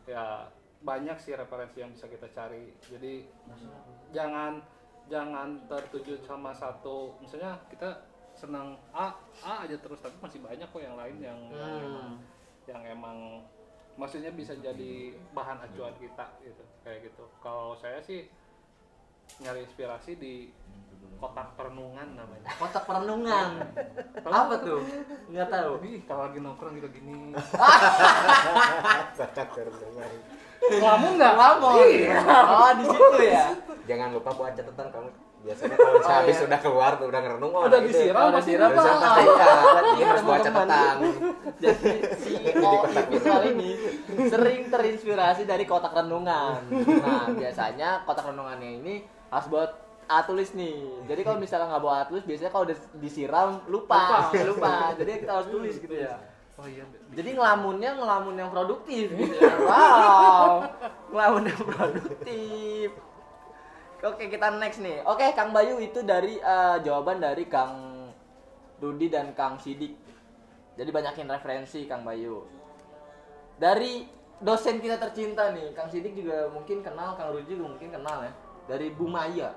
Ya banyak sih referensi yang bisa kita cari. Jadi jangan jangan tertuju sama satu misalnya kita senang A A aja terus tapi masih banyak kok yang lain yang yang Hmm. emang, yang emang maksudnya bisa jadi bahan acuan kita gitu kayak gitu kalau saya sih nyari inspirasi di kotak perenungan namanya kotak perenungan. Apa tuh? Nggak tahu. Ih, kalau lagi nongkrong gitu gini Kotak perenungan. ngelamun nggak Ngelamun. Oh, di situ ya. Jangan lupa buat catatan kamu biasanya kalau Oh, habis iya. sudah keluar udah ngerenung oh, udah nah, disiram Udah pasti disiram, lupa. Pak. Bisa pasti ya. Berarti Jadi harus buat catatan. Jadi CEO visual ini sering terinspirasi dari kotak renungan. Nah, biasanya kotak renungannya ini harus buat A tulis nih. Jadi kalau misalnya nggak bawa A tulis, biasanya kalau udah disiram lupa, lupa. Jadi kita harus tulis gitu ya. oh iya Jadi ngelamunnya ngelamun yang produktif gitu ya. Wow. Ngelamun yang produktif. Oke, kita next nih. Oke, Kang Bayu itu dari eh, jawaban dari Kang Rudi dan Kang Sidik. Jadi banyakin referensi Kang Bayu. Dari dosen kita tercinta nih, Kang Sidik juga mungkin kenal, Kang Rudi juga mungkin kenal ya. Dari Bu Maya.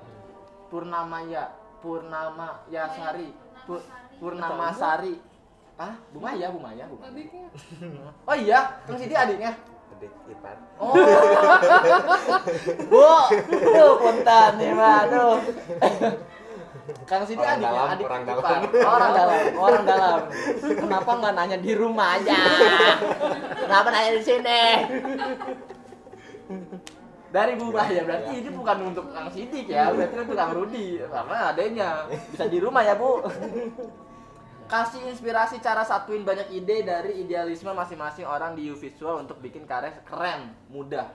Purnamaya, Purnama Yasari, Pur- Purnama Sari. Ah, Bu Maya, Bu Maya, Bu Maya. adiknya Oh iya, Kang Sidi adiknya. adik ipar Oh. Bu, tuh punten nih. Tuh. Kang Sidi Orang adiknya, dalam, adik orang ipar. dalam. Orang dalam, orang dalam. Kenapa nggak nanya di rumah aja? Kenapa nanya di sini? Dari Bu ya berarti ini bukan untuk Kang Sidik ya, berarti untuk Kang Rudi karena adanya bisa di rumah ya Bu. Kasih inspirasi cara satuin banyak ide dari idealisme masing-masing orang di U-Visual untuk bikin karya keren, mudah.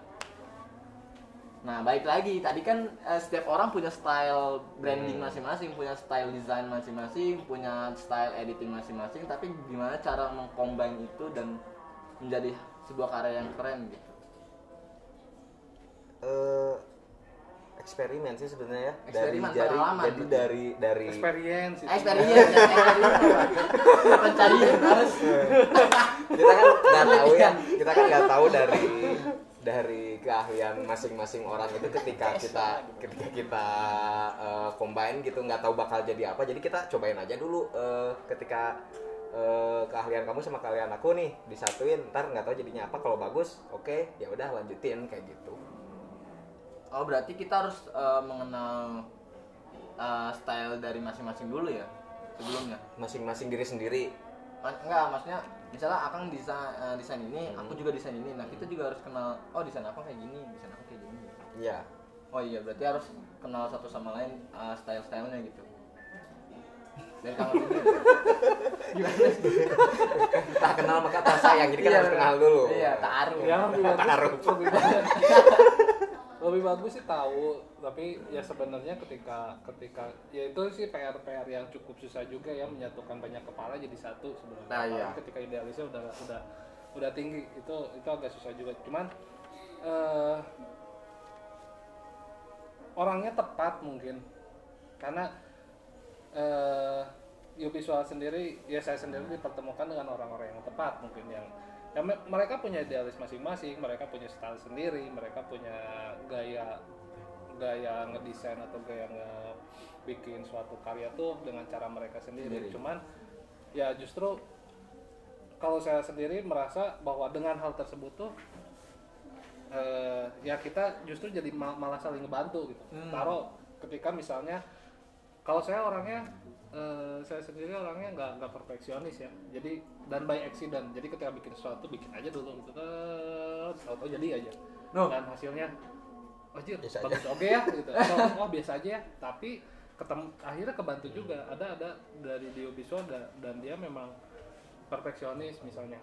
Nah, baik lagi. Tadi kan eh, setiap orang punya style branding masing-masing, punya style design masing-masing, punya style editing masing-masing, tapi gimana cara mengcombine itu dan menjadi sebuah karya yang keren gitu. Eh eksperimen sih sebenarnya ya dari jari pengalaman jadi berarti. dari dari experience itu. Experience, ya, experience. Pencarian terus. kita kan nggak tahu ya kita kan nggak tahu dari dari keahlian masing-masing orang itu ketika kita ketika kita eh, combine gitu nggak tahu bakal jadi apa jadi kita cobain aja dulu eh, ketika eh, keahlian kamu sama keahlian aku nih disatuin ntar nggak tahu jadinya apa kalau bagus oke ya udah lanjutin kayak gitu Oh, berarti kita harus eh, mengenal eh, style dari masing-masing dulu ya sebelumnya. masing-masing diri sendiri. Ma- enggak maksudnya misalnya akang desain eh, desain ini aku juga desain ini. Nah kita juga harus kenal oh desain apa kayak gini desain apa kayak gini. Ya oh iya berarti harus kenal satu sama lain style stylenya gitu. Dari kamu dulu gimana sih tak kenal maka tak sayang jadi kan Iya, harus kenal dulu. Iya taruh ya Taruh. lebih bagus sih tahu tapi ya sebenarnya ketika ketika ya itu sih PR PR yang cukup susah juga ya menyatukan banyak kepala jadi satu sebenarnya. Nah, iya. Ketika idealisnya udah udah udah tinggi itu itu agak susah juga. Cuman eh orangnya tepat mungkin. Karena eh visual sendiri ya saya sendiri dipertemukan dengan orang-orang yang tepat mungkin yang ya me- mereka punya idealis masing-masing mereka punya style sendiri mereka punya gaya gaya ngedesain atau gaya nge bikin suatu karya tuh dengan cara mereka sendiri Sendiri. cuman ya justru kalau saya sendiri merasa bahwa dengan hal tersebut tuh eh, ya kita justru jadi ma- malah saling ngebantu gitu Hmm. taruh ketika misalnya kalau saya orangnya eh, saya sendiri orangnya nggak nggak perfeksionis ya jadi dan by accident jadi ketika bikin sesuatu bikin aja dulu gitu terus tahu jadi aja No. dan hasilnya Anjir, Biasa bagus oke ya gitu. Atau, oh biasa aja ya, tapi ketemu akhirnya kebantu juga. Ada ada dari Dio Visual da- dan dia memang perfeksionis misalnya.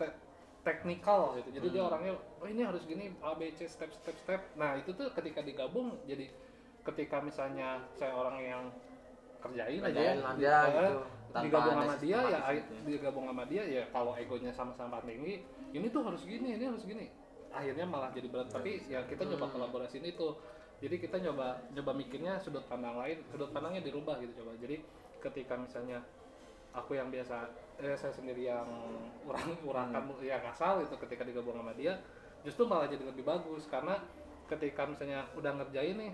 Te- teknikal gitu. Jadi dia orangnya oh ini harus gini A B C step step step. Nah, itu tuh ketika digabung jadi ketika misalnya saya orang yang kerjain aja. Ya, Kerjain aja di- gitu, eh, tanpa digabung sama dia ya gitu digabung sama dia ya kalau egonya sama-sama tinggi ini tuh harus gini ini harus gini. Akhirnya malah jadi berat. Tapi ya kita Hmm. nyoba kolaborasiin itu jadi kita nyoba nyoba mikirnya sudut pandang lain sudut pandangnya dirubah gitu coba. Jadi ketika misalnya aku yang biasa eh, saya sendiri yang urang urakan Hmm. yang asal itu ketika digabung sama dia justru malah jadi lebih bagus. Karena ketika misalnya udah ngerjain nih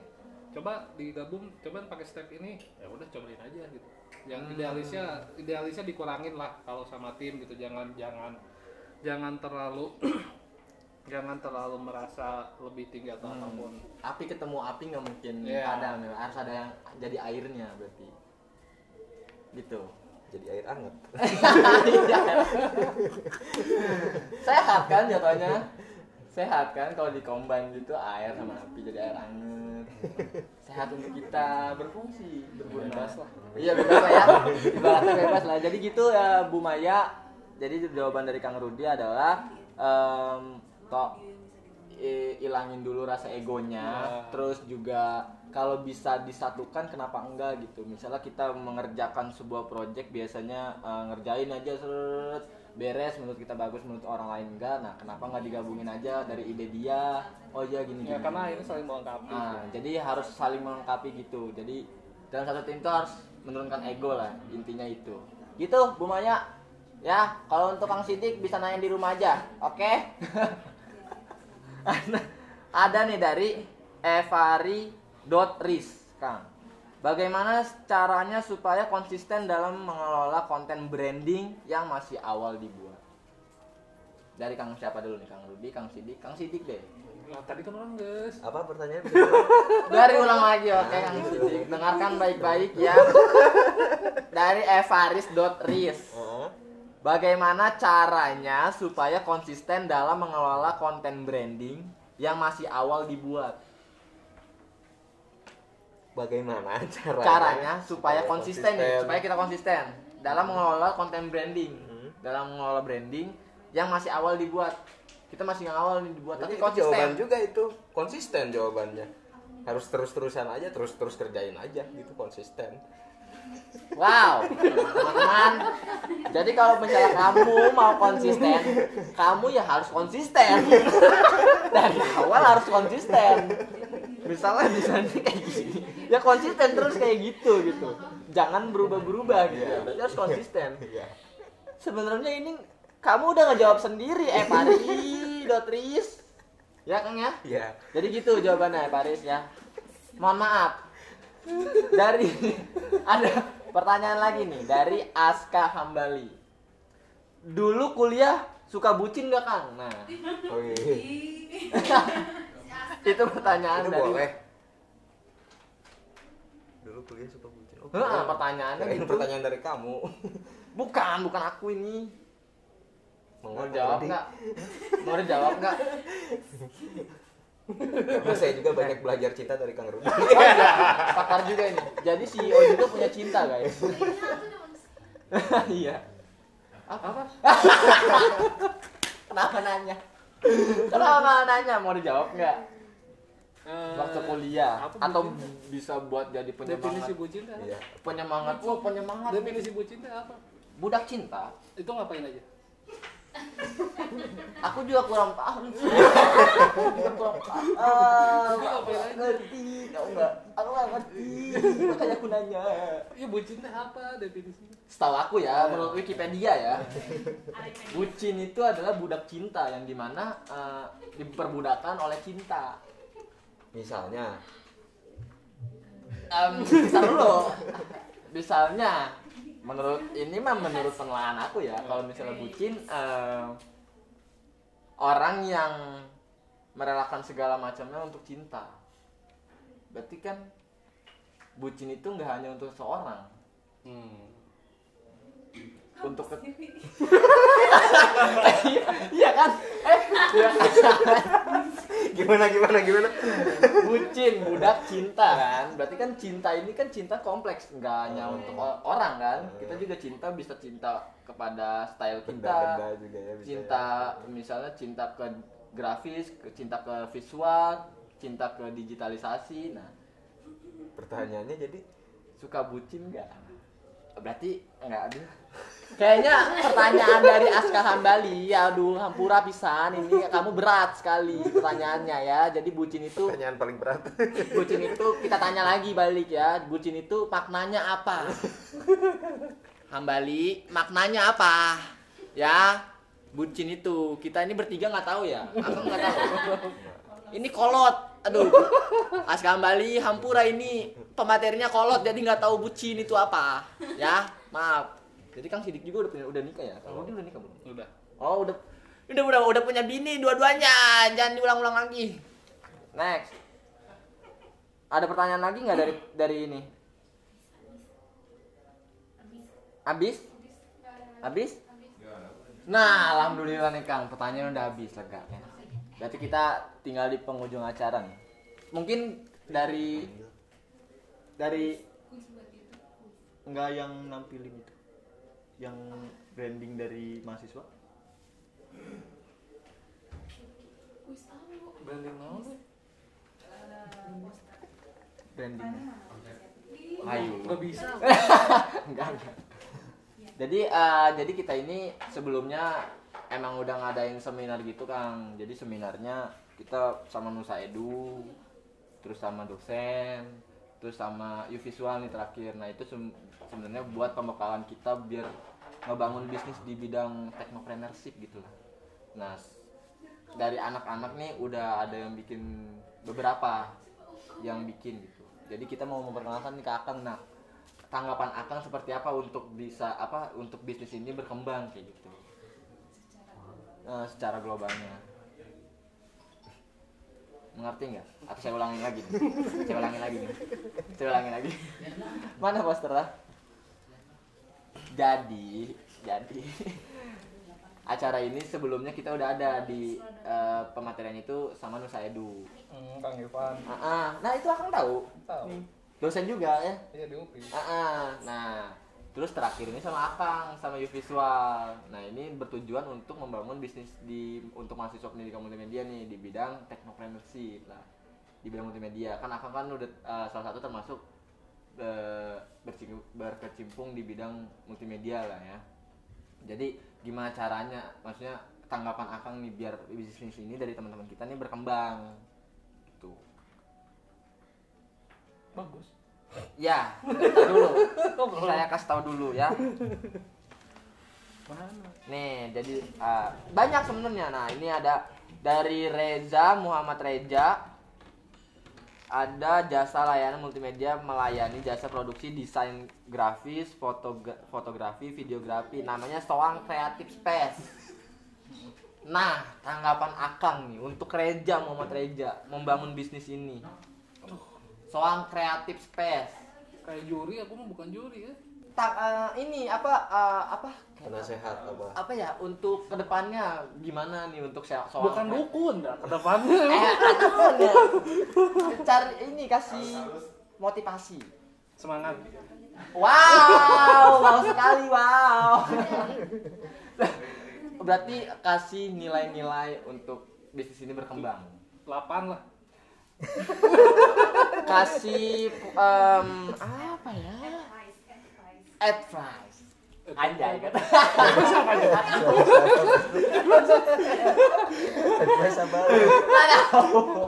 coba digabung coba pakai step ini. Ya udah cobain aja gitu. Yang Hmm. idealisnya idealisnya dikurangin lah kalau sama tim gitu. Jangan jangan jangan terlalu jangan terlalu merasa lebih tinggi atau Hmm. apa pun. Api ketemu api nggak mungkin Iya. padam ya. Harus ada yang jadi airnya berarti. Gitu. Jadi air anget. Sehat kan jatuhnya sehat kan? Kalau dikombin gitu air sama api jadi air anget sehat untuk kita berfungsi berguna Bebas lah. iya bebas lah ya. Ibaratnya bebas lah. Jadi gitu ya Bu Maya. Jadi jawaban dari Kang Rudi adalah em, kok ilangin dulu rasa egonya. Ya. terus juga kalau bisa disatukan kenapa enggak gitu. Misalnya kita mengerjakan sebuah project biasanya eh, ngerjain aja seret beres menurut kita bagus menurut orang lain enggak nah kenapa nggak digabungin aja dari ide dia oh iya gini ya gini. karena akhirnya saling melengkapi Nah, jadi harus saling melengkapi gitu. Jadi dalam satu tim itu harus menurunkan ego lah, intinya itu. Gitu, Bu Maya. Ya, kalau untuk Kang Sidik bisa nanya di rumah aja, oke? ada, ada nih dari evari.ris, Kang. Bagaimana caranya supaya konsisten dalam mengelola konten branding yang masih awal dibuat? dari kang siapa dulu nih kang Rudi kang Sidik kang Sidik deh Nah, tadi kan orang guys. Apa pertanyaan? dari ulang lagi oke kang Sidik dengarkan baik-baik ya dari evaris.ris Heeh. Bagaimana caranya supaya konsisten dalam mengelola konten branding yang masih awal dibuat? Bagaimana caranya? Caranya supaya konsisten, nih, supaya kita konsisten dalam mengelola konten branding, Hmm. dalam mengelola branding yang masih awal dibuat. Kita masih yang awal nih dibuat, Jadi tapi itu jawaban konsisten. juga itu konsisten jawabannya. Harus terus-terusan aja, terus-terus kerjain aja gitu konsisten. Wow, teman-teman. Jadi kalau misalnya kamu mau konsisten, kamu ya harus konsisten. Dari awal harus konsisten. Misalnya misalnya kayak gini, ya konsisten terus kayak gitu gitu. Jangan berubah-berubah gitu. Berarti harus konsisten. Iya. Sebenarnya ini kamu udah ngejawab sendiri, eh Pari, Dotris. Ya Kang ya? Iya. Jadi gitu jawabannya Paris ya. Mohon maaf. Dari ada pertanyaan lagi nih dari Aska Hambali. Dulu kuliah suka bucin gak Kang? Nah, Oh iya. itu pertanyaan Itu dari boleh. Dulu kuliah suka bucin. Oh, kirain- pertanyaannya gitu. pertanyaan dari kamu. Bukan, bukan aku ini. Mau Mengapa, jawab nggak? Mau dijawab nggak? Karena saya juga banyak belajar cinta dari Kang Rudi. Oh iya, pakar juga ini. Jadi CEO juga punya cinta guys. Iya. Apa? apa? Kenapa nanya? Kenapa nanya? Mau dijawab nggak? Eh, Waktu kuliah atau bucin? bisa buat jadi definisi penyemangat? bucin itu apa? Iya. Penyemangat, wah penyemangat. Definisi bucin apa? Budak cinta. Itu ngapain aja? Aku juga kurang paham. sih. Aku juga kurang paham. Aja? ngerti. Tahu nggak? Aku nggak ngerti. Makanya aku nanya. Ya bucin apa definisinya? Setahu aku ya, menurut Wikipedia ya, bucin itu adalah budak cinta yang di mana eh, diperbudakan oleh cinta. Misalnya, Um, dulu. Misalnya, menurut ini mah menurut penelaahan aku ya, kalau misalnya bucin eh, orang yang merelakan segala macamnya untuk cinta. Berarti kan bucin itu nggak hanya untuk seorang, Hmm. Untuk ke- Iya kan? Eh, iya. Kan? gimana gimana gimana? bucin budak cinta kan? Berarti kan cinta ini kan cinta kompleks. Nggak hanya untuk o- orang kan? Kita juga cinta bisa cinta kepada style kita. Benda-benda juga ya bisa. cinta misalnya cinta ke grafis ke cinta ke visual cinta ke digitalisasi. Nah. Pertanyaannya jadi? Suka bucin nggak berarti nggak ada. Kayaknya pertanyaan dari Aska Hambali ya aduh hampura pisan ini kamu berat sekali pertanyaannya ya. Jadi bucin itu pertanyaan paling berat. bucin itu kita tanya lagi balik ya. Bucin itu maknanya apa? Hambali maknanya apa? Ya bucin itu. Kita ini bertiga nggak tahu ya? Aku nggak tahu? Ini kolot aduh Aska Hambali Hampura ini pematerinya kolot jadi nggak tahu bucin itu apa ya maaf jadi Kang Sidik juga udah punya udah nikah ya Kang Rudi udah nikah belum Udah. Oh udah udah udah udah punya bini dua-duanya jangan diulang-ulang lagi. Next. Ada pertanyaan lagi nggak dari dari ini? Habis? Habis? Nah, alhamdulillah nih Kang, pertanyaan udah habis lega ya. Berarti kita tinggal di penghujung acara nih. Mungkin dari dari enggak yang nampilin itu. Yang branding dari mahasiswa. Branding sih? branding ayo Nggak bisa. enggak enggak jadi eh, jadi kita ini sebelumnya emang udah ngadain seminar gitu kang. Jadi seminarnya kita sama Nusa Edu terus sama dosen terus sama U Visual nih terakhir. Nah itu sebenarnya buat pembekalan kita biar ngebangun bisnis di bidang technopreneurship gitu lah. Nah dari anak-anak nih udah ada yang bikin beberapa yang bikin gitu. Jadi kita mau memperkenalkan nih ke Akang. Nah tanggapan Akang seperti apa untuk bisa apa untuk bisnis ini berkembang kayak gitu eh, secara globalnya. Mengerti nggak? Atau saya ulangin lagi nih? saya ulangin lagi nih. Saya ulangin lagi. Mana posternya jadi jadi. Acara ini sebelumnya kita udah ada di eh, pematerian itu sama Nusa Edu Hmm, Kang Irfan Ah, ah. nah itu akan tahu? Tahu. Dosen juga ya? Iya di UPI. Ah. nah terus terakhir ini sama Akang sama U Visual. Nah ini bertujuan untuk membangun bisnis di untuk mahasiswa pendidikan multimedia nih di bidang teknopreneurship lah. Di bidang multimedia. Kan Akang kan udah eh, salah satu termasuk bercing- berkecimpung di bidang multimedia lah ya. Jadi gimana caranya? Maksudnya tanggapan Akang nih biar bisnis ini dari teman-teman kita nih berkembang. Gitu. Bagus ya dulu saya kasih tahu dulu ya Nih, jadi uh, banyak sebenarnya. Nah, ini ada dari Reza Muhammad Reja. Ada jasa layanan multimedia melayani jasa produksi desain grafis, fotogra- fotografi, videografi. Namanya Soang Creative Space. Nah, tanggapan Akang nih untuk Reja Muhammad Reja membangun bisnis ini. Soang Creative Space. kayak juri aku mah bukan juri ya. Tak, uh, ini apa uh, apa? Penasehat apa? Apa ya untuk ke depannya gimana nih untuk soal bukan dukun dah ke depannya eh ya. Cari ini kasih motivasi. Semangat. Wow wow sekali wow. Berarti kasih nilai-nilai untuk bisnis ini berkembang. 8 lah kasih em, apa ya? Advice. Anjay kata advice apa?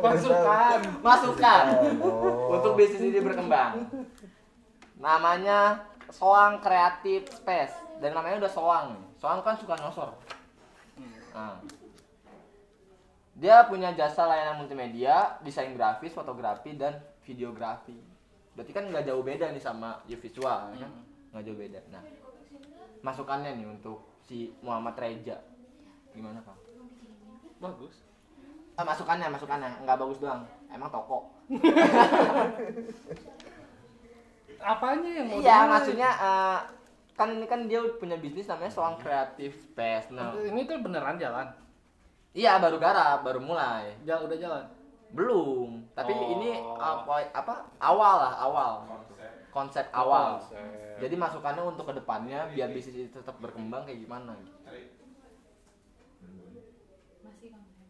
Masukan. Masukan. Oh. untuk bisnis ini berkembang. Namanya Soang Creative Space. Dan namanya udah Soang. Soang kan suka nyosor. Nah. Dia punya jasa layanan multimedia, desain grafis, fotografi dan videografi. Berarti kan nggak jauh beda nih sama visual kan? Nggak jauh beda. Nah, masukannya nih untuk si Muhammad Reja. Gimana, Kang? bagus Ah, masukannya, masukannya nggak bagus doang. Emang toko. apanya yang mau Iya, maksudnya eh, kan ini kan dia punya bisnis namanya Soang Creative Space. Nah, ini tuh beneran jalan iya baru garap, baru mulai. ja udah jalan Belum, tapi Oh. ini apa apa awal lah, awal. Konsep awal. Konsep. Jadi masukannya untuk ke depannya biar bisnis itu tetap berkembang kayak gimana gitu. masih kamu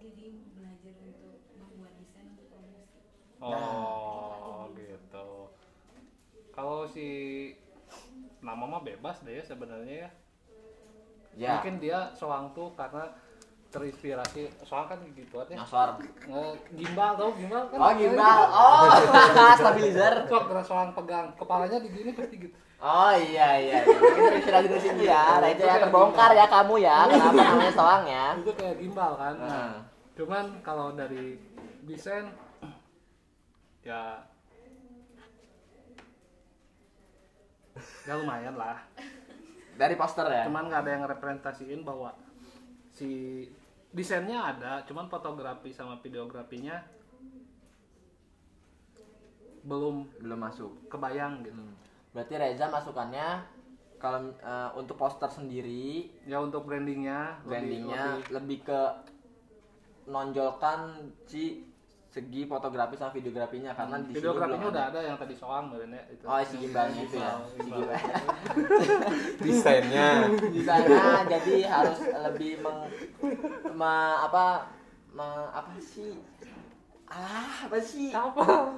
jadi belajar untuk membuat desain untuk promosi oh gitu kalau si nama mah bebas deh ya sebenarnya ya Ya, mungkin dia soang tuh karena terinspirasi soang kan gitu aja nyosor. Nge- gimbal tau gimbal kan Oh, gimbal. Oh, stabilizer. sok soang pegang kepalanya di gini pasti gitu Oh iya iya. Mungkin terinspirasi dari situ ya. Reja ya terbongkar ya kamu ya. Kenapa namanya Soang ya? itu kayak gimbal kan Nah. nah, cuman kalau dari desain ya ya lumayan lah Dari poster ya. cuman nggak ada yang representasiin bahwa si desainnya ada cuman fotografi sama videografinya belum Belum masuk. kebayang gitu Hmm. Berarti Reza masukannya kalau eh, untuk poster sendiri ya untuk brandingnya lebih- brandingnya lebih- lebih, ke nonjolkan si segi fotografi sama videografinya karena di sini videografinya udah ada. yang tadi soang ya itu. Oh, si gimbalnya itu ya. Si Gimbal. gimbal. desainnya. Di sana jadi harus lebih meng me- apa me- apa sih? Ah apa sih? Apa?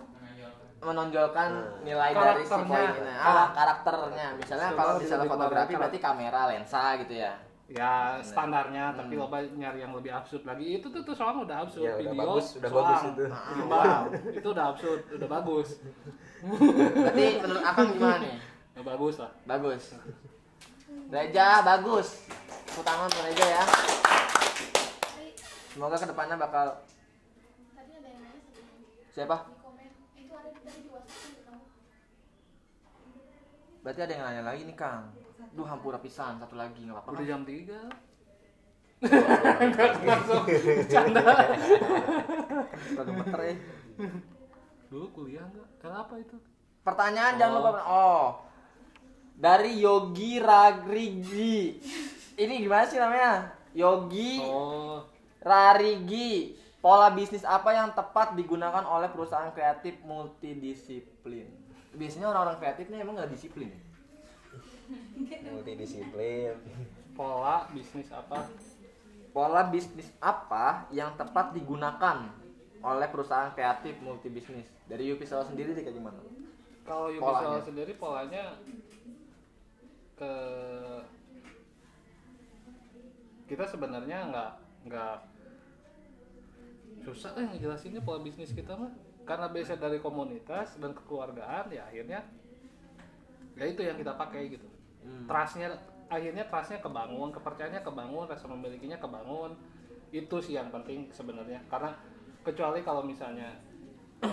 Menonjolkan nilai dari si Karakternya. poin ini. Ah, karakternya. Misalnya kalau misalnya fotografi berarti kamera lensa gitu ya ya standarnya Hmm. tapi loba nyari yang lebih absurd lagi. Itu tuh tuh soang udah absurd. Ya, udah video bagus, udah soang. bagus itu. gimbal itu udah absurd udah bagus. Berarti menurut akang gimana nih? Udah bagus lah. Bagus. Reja bagus. Tepuk tangan untuk Reja ya. Semoga ke depannya bakal tadi ada yang nanya sebelum siapa? Berarti ada yang nanya lagi nih Kang Duh hampura pisan satu lagi nggak apa-apa udah jam 3 langsung bercanda Suka gemeter ya. dulu kuliah nggak kenapa itu Pertanyaan jangan Oh. lupa. Oh. Dari Yogi Ragrigi. Ini gimana sih namanya? Yogi oh Rarigi. Pola bisnis apa yang tepat digunakan oleh perusahaan kreatif multidisiplin? Biasanya orang-orang kreatif ini emang nggak disiplin. multidisiplin pola bisnis apa Pola bisnis apa yang tepat digunakan oleh perusahaan kreatif multibisnis? Dari Yupi Solo sendiri deh kayak gimana? kalau Polanya. Ubisoft sendiri polanya ke kita sebenarnya nggak nggak susah kan ngejelasinnya pola bisnis kita mah karena biasa dari komunitas dan kekeluargaan ya akhirnya ya itu yang kita pakai gitu Hmm. trustnya akhirnya trustnya kebangun kepercayaannya kebangun rasa memilikinya kebangun. Itu sih yang penting sebenarnya. Karena kecuali kalau misalnya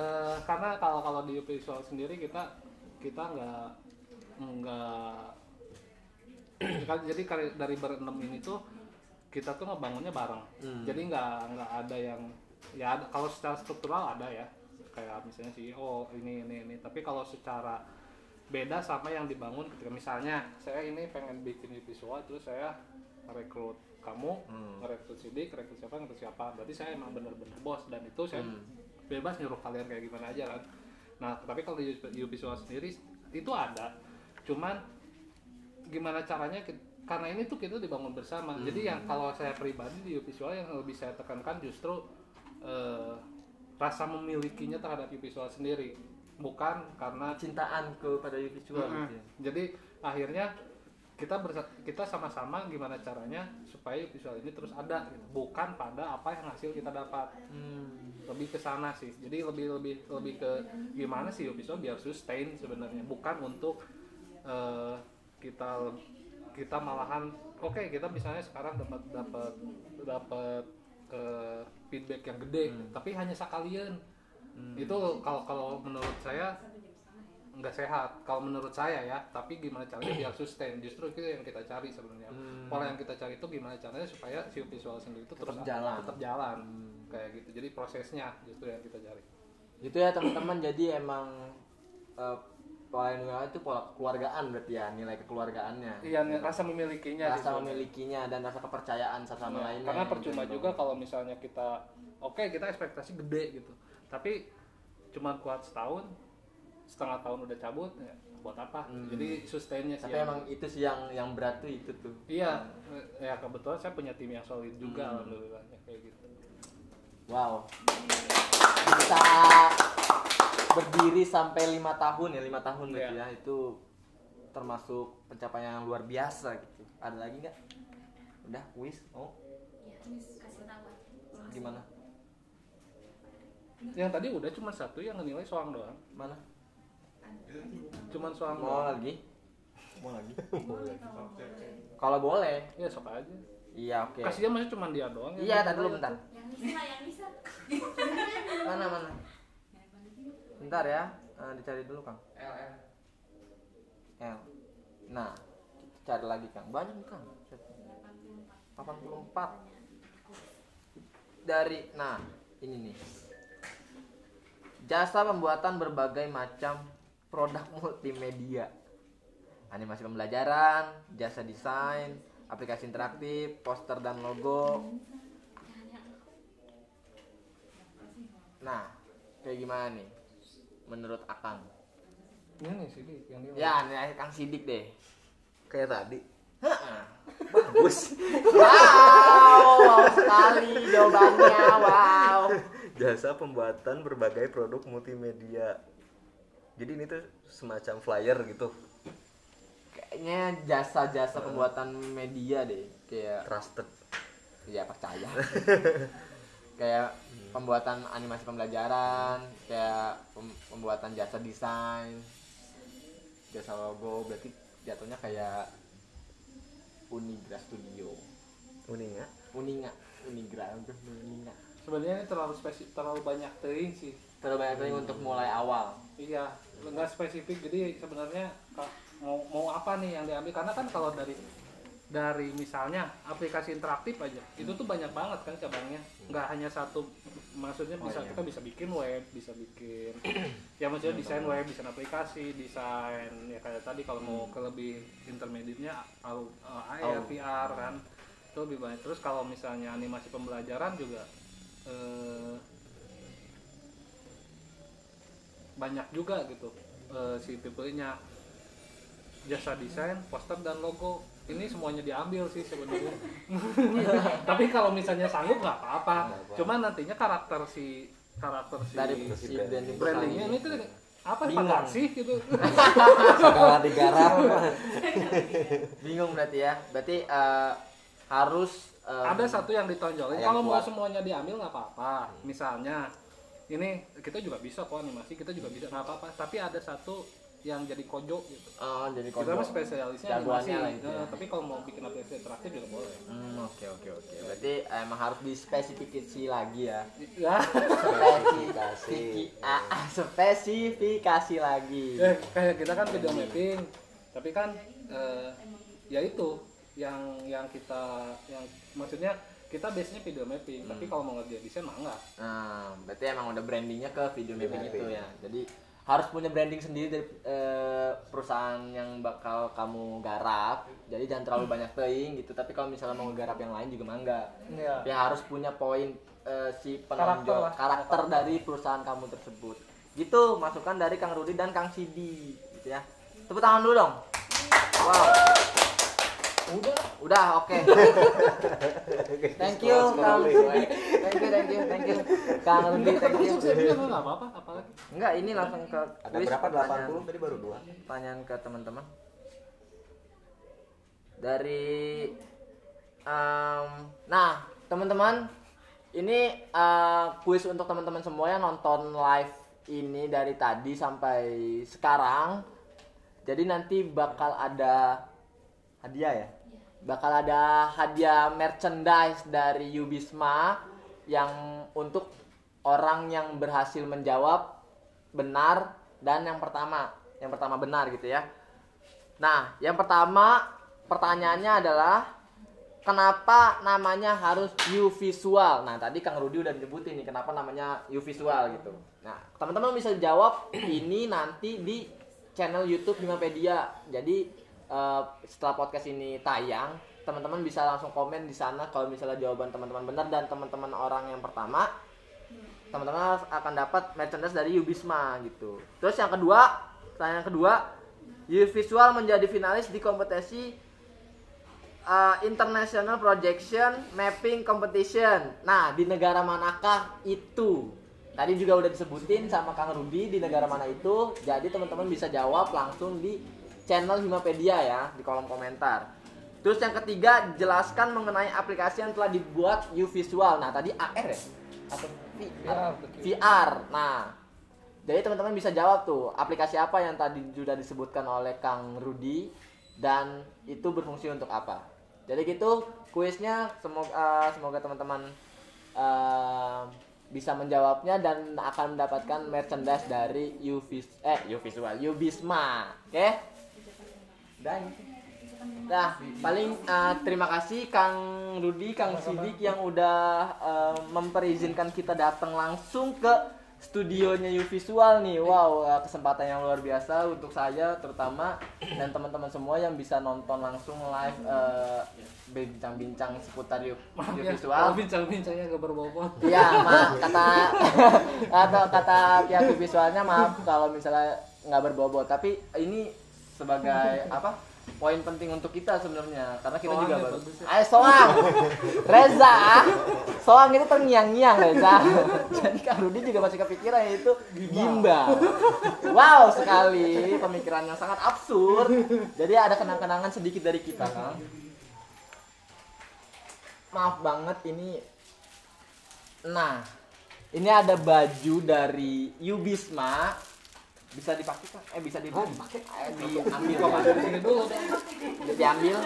eh, karena kalau kalau di visual sendiri kita kita nggak nggak jadi dari berenam ini tuh kita tuh ngebangunnya bareng. Hmm. jadi nggak nggak ada yang ya ada, kalau secara struktural ada ya. Kayak misalnya CEO ini ini ini. Tapi kalau secara beda sama yang dibangun ketika misalnya saya ini pengen bikin visual terus saya rekrut kamu Hmm. rekrut sidik rekrut siapa rekrut siapa. Berarti saya emang bener-bener bos dan itu saya Hmm. bebas nyuruh kalian kayak gimana aja kan. Nah tapi kalau di visual sendiri itu ada. Cuman gimana caranya karena ini tuh kita dibangun bersama. Jadi yang kalau saya pribadi di visual yang lebih saya tekankan justru eh, rasa memilikinya terhadap visual sendiri bukan karena Cintaan kepada visual Mm-mm. gitu ya. jadi akhirnya kita bersa- kita sama-sama gimana caranya supaya visual ini terus ada gitu. bukan pada apa yang hasil kita dapat Hmm. lebih ke sana sih jadi lebih lebih lebih ke gimana sih visual biar sustain sebenarnya bukan untuk eh, kita kita malahan oke kita misalnya sekarang dapat dapat dapat eh, feedback yang gede tapi hanya sekalian itu kalau kalau menurut saya nggak sehat kalau menurut saya ya tapi gimana caranya biar sustain justru itu yang kita cari sebenarnya Hmm. pola yang kita cari itu gimana caranya supaya si visual sendiri itu terus Tetap jalan. tetap jalan kayak gitu jadi prosesnya justru yang kita cari Itu ya teman-teman jadi emang eh, pola yang itu pola keluargaan berarti ya nilai kekeluargaannya. iya nih, rasa memilikinya Rasa justru. memilikinya dan rasa kepercayaan satu sama Iya, lainnya. karena percuma juga kalau misalnya kita oke kita ekspektasi gede gitu tapi cuma kuat setahun setengah tahun udah cabut ya buat apa Hmm. jadi sustainnya sih Tapi yang- emang itu sih yang yang berat tuh itu tuh. iya ya kebetulan saya punya tim yang solid juga Hmm. alhamdulillah ya, kayak gitu Wow. Bisa berdiri sampai lima tahun ya lima tahun berarti Iya. ya itu termasuk pencapaian yang luar biasa gitu. Ada lagi nggak? Udah, wis. Oh, Ya, kasih tahu. gimana? Yang tadi udah cuma satu yang nilai soang doang Mana? cuman soang Mau doang lagi? Mau lagi? Kalau boleh. ya sok aja Iya, oke. kasihan masih cuma dia doang Iya, tadi dulu bentar. Yang bisa, yang bisa. Mana mana? Bentar ya, eh, dicari dulu Kang. L. Nah, cari lagi Kang. Banyak nih Kang. 84. Dari, nah ini nih. Jasa pembuatan berbagai macam produk multimedia. Animasi pembelajaran, jasa desain, aplikasi interaktif, poster dan logo, Nah, kayak gimana nih? Menurut Akang? ini nih sih Dik, yang nilai Ya, nih Kang Sidik deh. kayak tadi Heeh. bagus Wow, wow sekali jawabannya. Wow. Jasa pembuatan berbagai produk multimedia jadi ini tuh semacam flyer gitu Kayaknya jasa-jasa pembuatan media deh. Kayak trusted ya percaya. kayak pembuatan animasi pembelajaran, kayak pem- pembuatan jasa desain, jasa logo, berarti jatuhnya kayak Unigra Studio. unik ya Uninga, Unigra, Uninga. Sebenarnya ini terlalu spesifik terlalu banyak teuing sih Terlalu banyak kali untuk mulai awal. Iya, nggak spesifik. Jadi sebenarnya mau mau apa nih yang diambil? Karena kan kalau dari dari misalnya aplikasi interaktif aja itu tuh banyak banget kan cabangnya nggak hanya satu maksudnya bisa iya. kita bisa bikin web bisa bikin ya maksudnya desain web desain aplikasi desain ya kayak tadi kalau mau ke lebih intermediate-nya AR Au. VR kan itu lebih banyak terus kalau misalnya animasi pembelajaran juga eh, banyak juga gitu eh, si tipenya jasa desain, poster dan logo ini semuanya diambil sih sebenarnya. Tapi kalau misalnya sanggup nggak apa-apa. Cuman nantinya karakter si karakter si dari si branding brandingnya ini tuh apa Bingung. pagar sih gitu. Segala digarap. bingung berarti ya berarti eh, harus eh, Ada satu yang ditonjolin. Yang Kalau mau semuanya diambil nggak apa-apa. Misalnya ini kita juga bisa kok animasi, kita juga bisa nggak apa-apa. Tapi ada satu yang jadi kojo gitu. oh, jadi Kita kode mah spesialisnya animasi. Lah itu ya. Nah, tapi kalau mau bikin aplikasi interaktif juga boleh. Hmm, oke oke oke. Berarti emang harus dispesifikasi lagi ya. Ya. Spesifikasi. Ah, ah, spesifikasi lagi. eh kayak kita kan video mapping tapi kan eh, ya itu yang yang kita yang maksudnya kita biasanya video mapping tapi kalau mau ngerjain desain mah enggak Nah, berarti emang udah brandingnya ke video mapping mapping. itu ya. Jadi harus punya branding sendiri dari eh, perusahaan yang bakal kamu garap. Jadi jangan terlalu banyak teing gitu. Tapi kalau misalnya mau garap yang lain juga mangga. Iya. Ya harus punya poin eh, si Karakter penonjol lah. karakter dari perusahaan kamu tersebut. Gitu masukan dari Kang Rudi dan Kang Sidi gitu ya. Tepuk tangan dulu dong. Wow. Udah Udah, oke. thank you, Kang Rudi. Thank you, thank you, thank you. Kang Rudi, thank you. saya bilang nggak apa-apa apalagi Enggak, ini langsung ke Ada kuis berapa? pertanyaan. 80 tadi baru dua. Pertanyaan ke teman-teman. Dari em, nah, teman-teman, ini eh, kuis untuk teman-teman semua yang nonton live ini dari tadi sampai sekarang. Jadi nanti bakal ada hadiah ya? Bakal ada hadiah merchandise dari Yubisma yang untuk orang yang berhasil menjawab benar dan yang pertama, yang pertama benar gitu ya. Nah, yang pertama pertanyaannya adalah kenapa namanya harus U visual? Nah, tadi Kang Rudi udah nyebutin nih kenapa namanya U visual gitu. Nah, teman-teman bisa jawab ini nanti di channel YouTube Himapedia. Jadi eh, setelah podcast ini tayang, teman-teman bisa langsung komen di sana kalau misalnya jawaban teman-teman benar dan teman-teman orang yang pertama teman-teman akan dapat merchandise dari Ubisma gitu. Terus yang kedua, pertanyaan kedua, U Visual menjadi finalis di kompetisi uh, International Projection Mapping Competition. Nah, di negara manakah itu? Tadi juga udah disebutin sama Kang Rudi di negara mana itu. Jadi teman-teman bisa jawab langsung di channel Himapedia ya di kolom komentar. Terus yang ketiga, jelaskan mengenai aplikasi yang telah dibuat U Visual. Nah, tadi AR ya? Atau VR? VR. Nah, jadi teman-teman bisa jawab tuh aplikasi apa yang tadi sudah disebutkan oleh Kang Rudi dan itu berfungsi untuk apa. Jadi gitu kuisnya semoga eh, semoga teman-teman eh, bisa menjawabnya dan akan mendapatkan merchandise dari Uvis eh Uvisual Ubisma. Oke? Dan Nah, paling eh, terima kasih Kang Rudi, Kang Sidik yang udah eh, memperizinkan kita datang langsung ke studionya U Visual nih. Wow, eh, kesempatan yang luar biasa untuk saya terutama dan teman-teman semua yang bisa nonton langsung live eh, bincang-bincang seputar U, U ya Visual. kalau bincang-bincangnya gak berbobot Iya, maaf kata atau kata pihak visualnya maaf kalau misalnya nggak berbobot, tapi ini sebagai apa? Poin penting untuk kita sebenarnya karena kita juga Soangnya baru. ya. Ayo soang. Reza. Soang itu terngiang-ngiang Reza. Jadi Kak Rudi juga masih kepikiran itu gimbal. Wow, sekali pemikiran yang sangat absurd. Jadi ada kenang-kenangan sedikit dari kita, Kang. Maaf banget ini Nah, ini ada baju dari Yubisma. Bisa dipakai kan? Eh bisa dipakai. Eh, diambil kan? ini dulu dong Bisa diambil.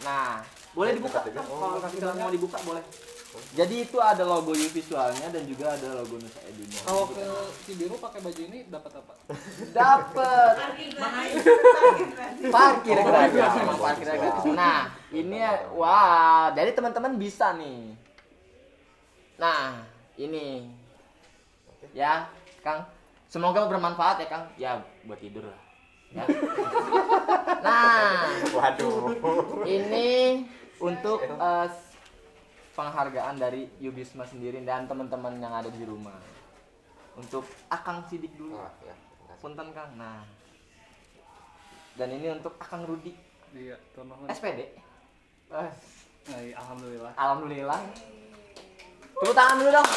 Nah, boleh dibuka. Kalau misalnya mau dibuka boleh. Jadi itu ada logo U visualnya dan juga ada logo Nusa Edunya. Kalau ke Cibiru pakai baju ini dapat apa? Dapat parkir gratis. Emang parkir gratis. Nah, ini ya- wah, jadi teman-teman bisa nih. Nah, ini ya, Kang. Semoga bermanfaat ya, Kang. Ya, buat tidur lah. Ya. Nah, Waduh. ini untuk eh, penghargaan dari Yubisma sendiri dan teman-teman yang ada di rumah. Untuk Akang Sidik dulu. Wah, ya. terima kasih. Punten Kang. Nah. Dan ini untuk Akang Rudi Iya. SPD. Iya, alhamdulillah. Alhamdulillah. Tepuk tangan dulu dong.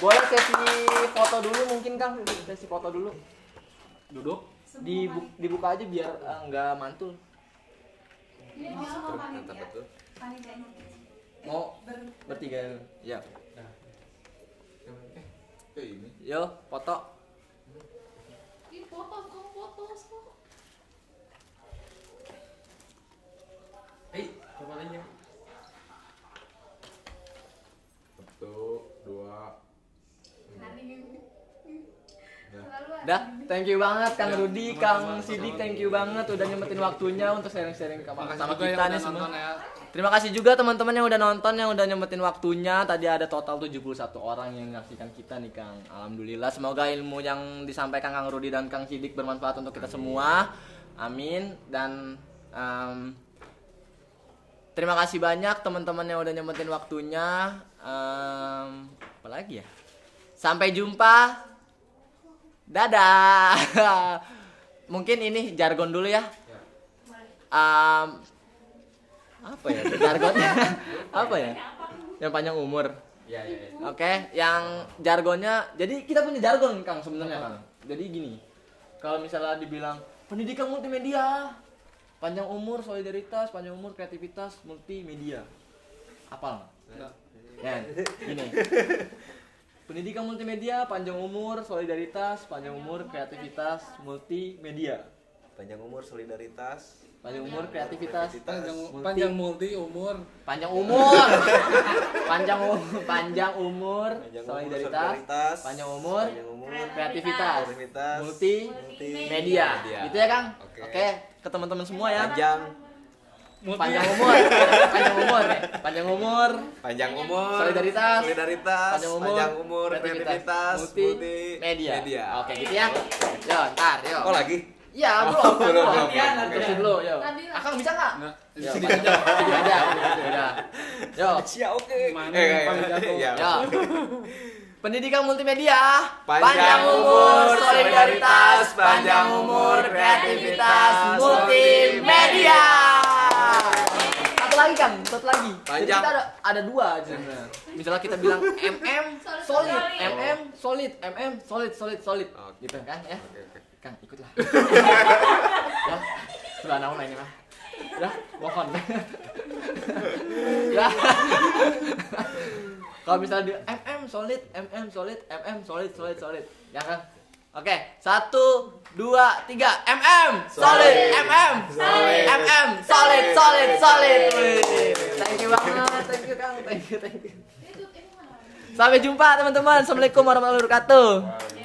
Boleh sesi foto dulu mungkin Kang, sesi foto dulu. Duduk. Dibu- dibuka aja biar eh, nggak mantul. Mantap betul. Mau bertiga. Ya. Ini. Yo, foto. Foto, kok foto, kok. Eh, kepalanya. Satu, dua. Dah, thank you banget Kang Rudi, Kang Sidik, thank you banget udah nyempetin waktunya untuk sharing-sharing sama kita nih semua. nonton ya. Terima kasih juga teman-teman yang udah nonton, yang udah nyempetin waktunya. Tadi ada total 71 orang yang menyaksikan kita nih Kang. Alhamdulillah, semoga ilmu yang disampaikan Kang Rudi dan Kang Sidik bermanfaat untuk kita semua. Amin. Dan em, terima kasih banyak teman-teman yang udah nyempetin waktunya. Em, apa lagi ya? Sampai jumpa. Dadah. Mungkin ini jargon dulu ya. Em, apa ya jargonnya apa ya yang panjang umur Ya, ya, ya. oke yang jargonnya jadi kita punya jargon kang sebenarnya kang jadi gini kalau misalnya dibilang pendidikan multimedia panjang umur solidaritas panjang umur kreativitas multimedia apa Nggak. ya gini pendidikan multimedia panjang umur solidaritas panjang umur kreativitas multimedia. Panjang umur solidaritas. panjang umur kreativitas. Panjang, multi- panjang multi umur. panjang umur. Panjang umur panjang umur Panjang umur, solidaritas. panjang umur Panjang umur. kreativitas. multi media gitu ya kang? Oke. oke ke teman-teman semua ya. Panjang. Panjang umur panjang umur panjang umur Panjang umur. Solidaritas. Solidaritas. panjang umur Panjang umur. Kreativitas. multi, media media. oke gitu ya yo ntar yo Oh lagi? Iya, belum. belum, belum, belum. Terusin dulu, yo. Akang bisa nggak? Nggak, di Yo, aja. Udah. Yo. Siap, oke. Mana Eh. Ya. Pendidikan multimedia, Panjang umur, solidaritas, panjang umur, kreativitas, multimedia. Satu lagi kan, satu lagi. Jadi Panjang. kita ada ada dua aja. Misalnya kita bilang MM solid, MM solid, MM solid, solid, solid. Oke. Gitu kan ya. Oke, oke. Kang ikutlah. ya, sudah naon ini mah. Ya, mohon. ya. Kalau misalnya di MM solid, MM solid, MM solid, solid, solid. Ya kan? Oke, satu, dua, tiga, MM solid, MM Solid. MM solid, solid, solid. Thank you banget, thank you Kang, thank you, thank you. Sampai jumpa teman-teman. Assalamualaikum warahmatullahi wabarakatuh.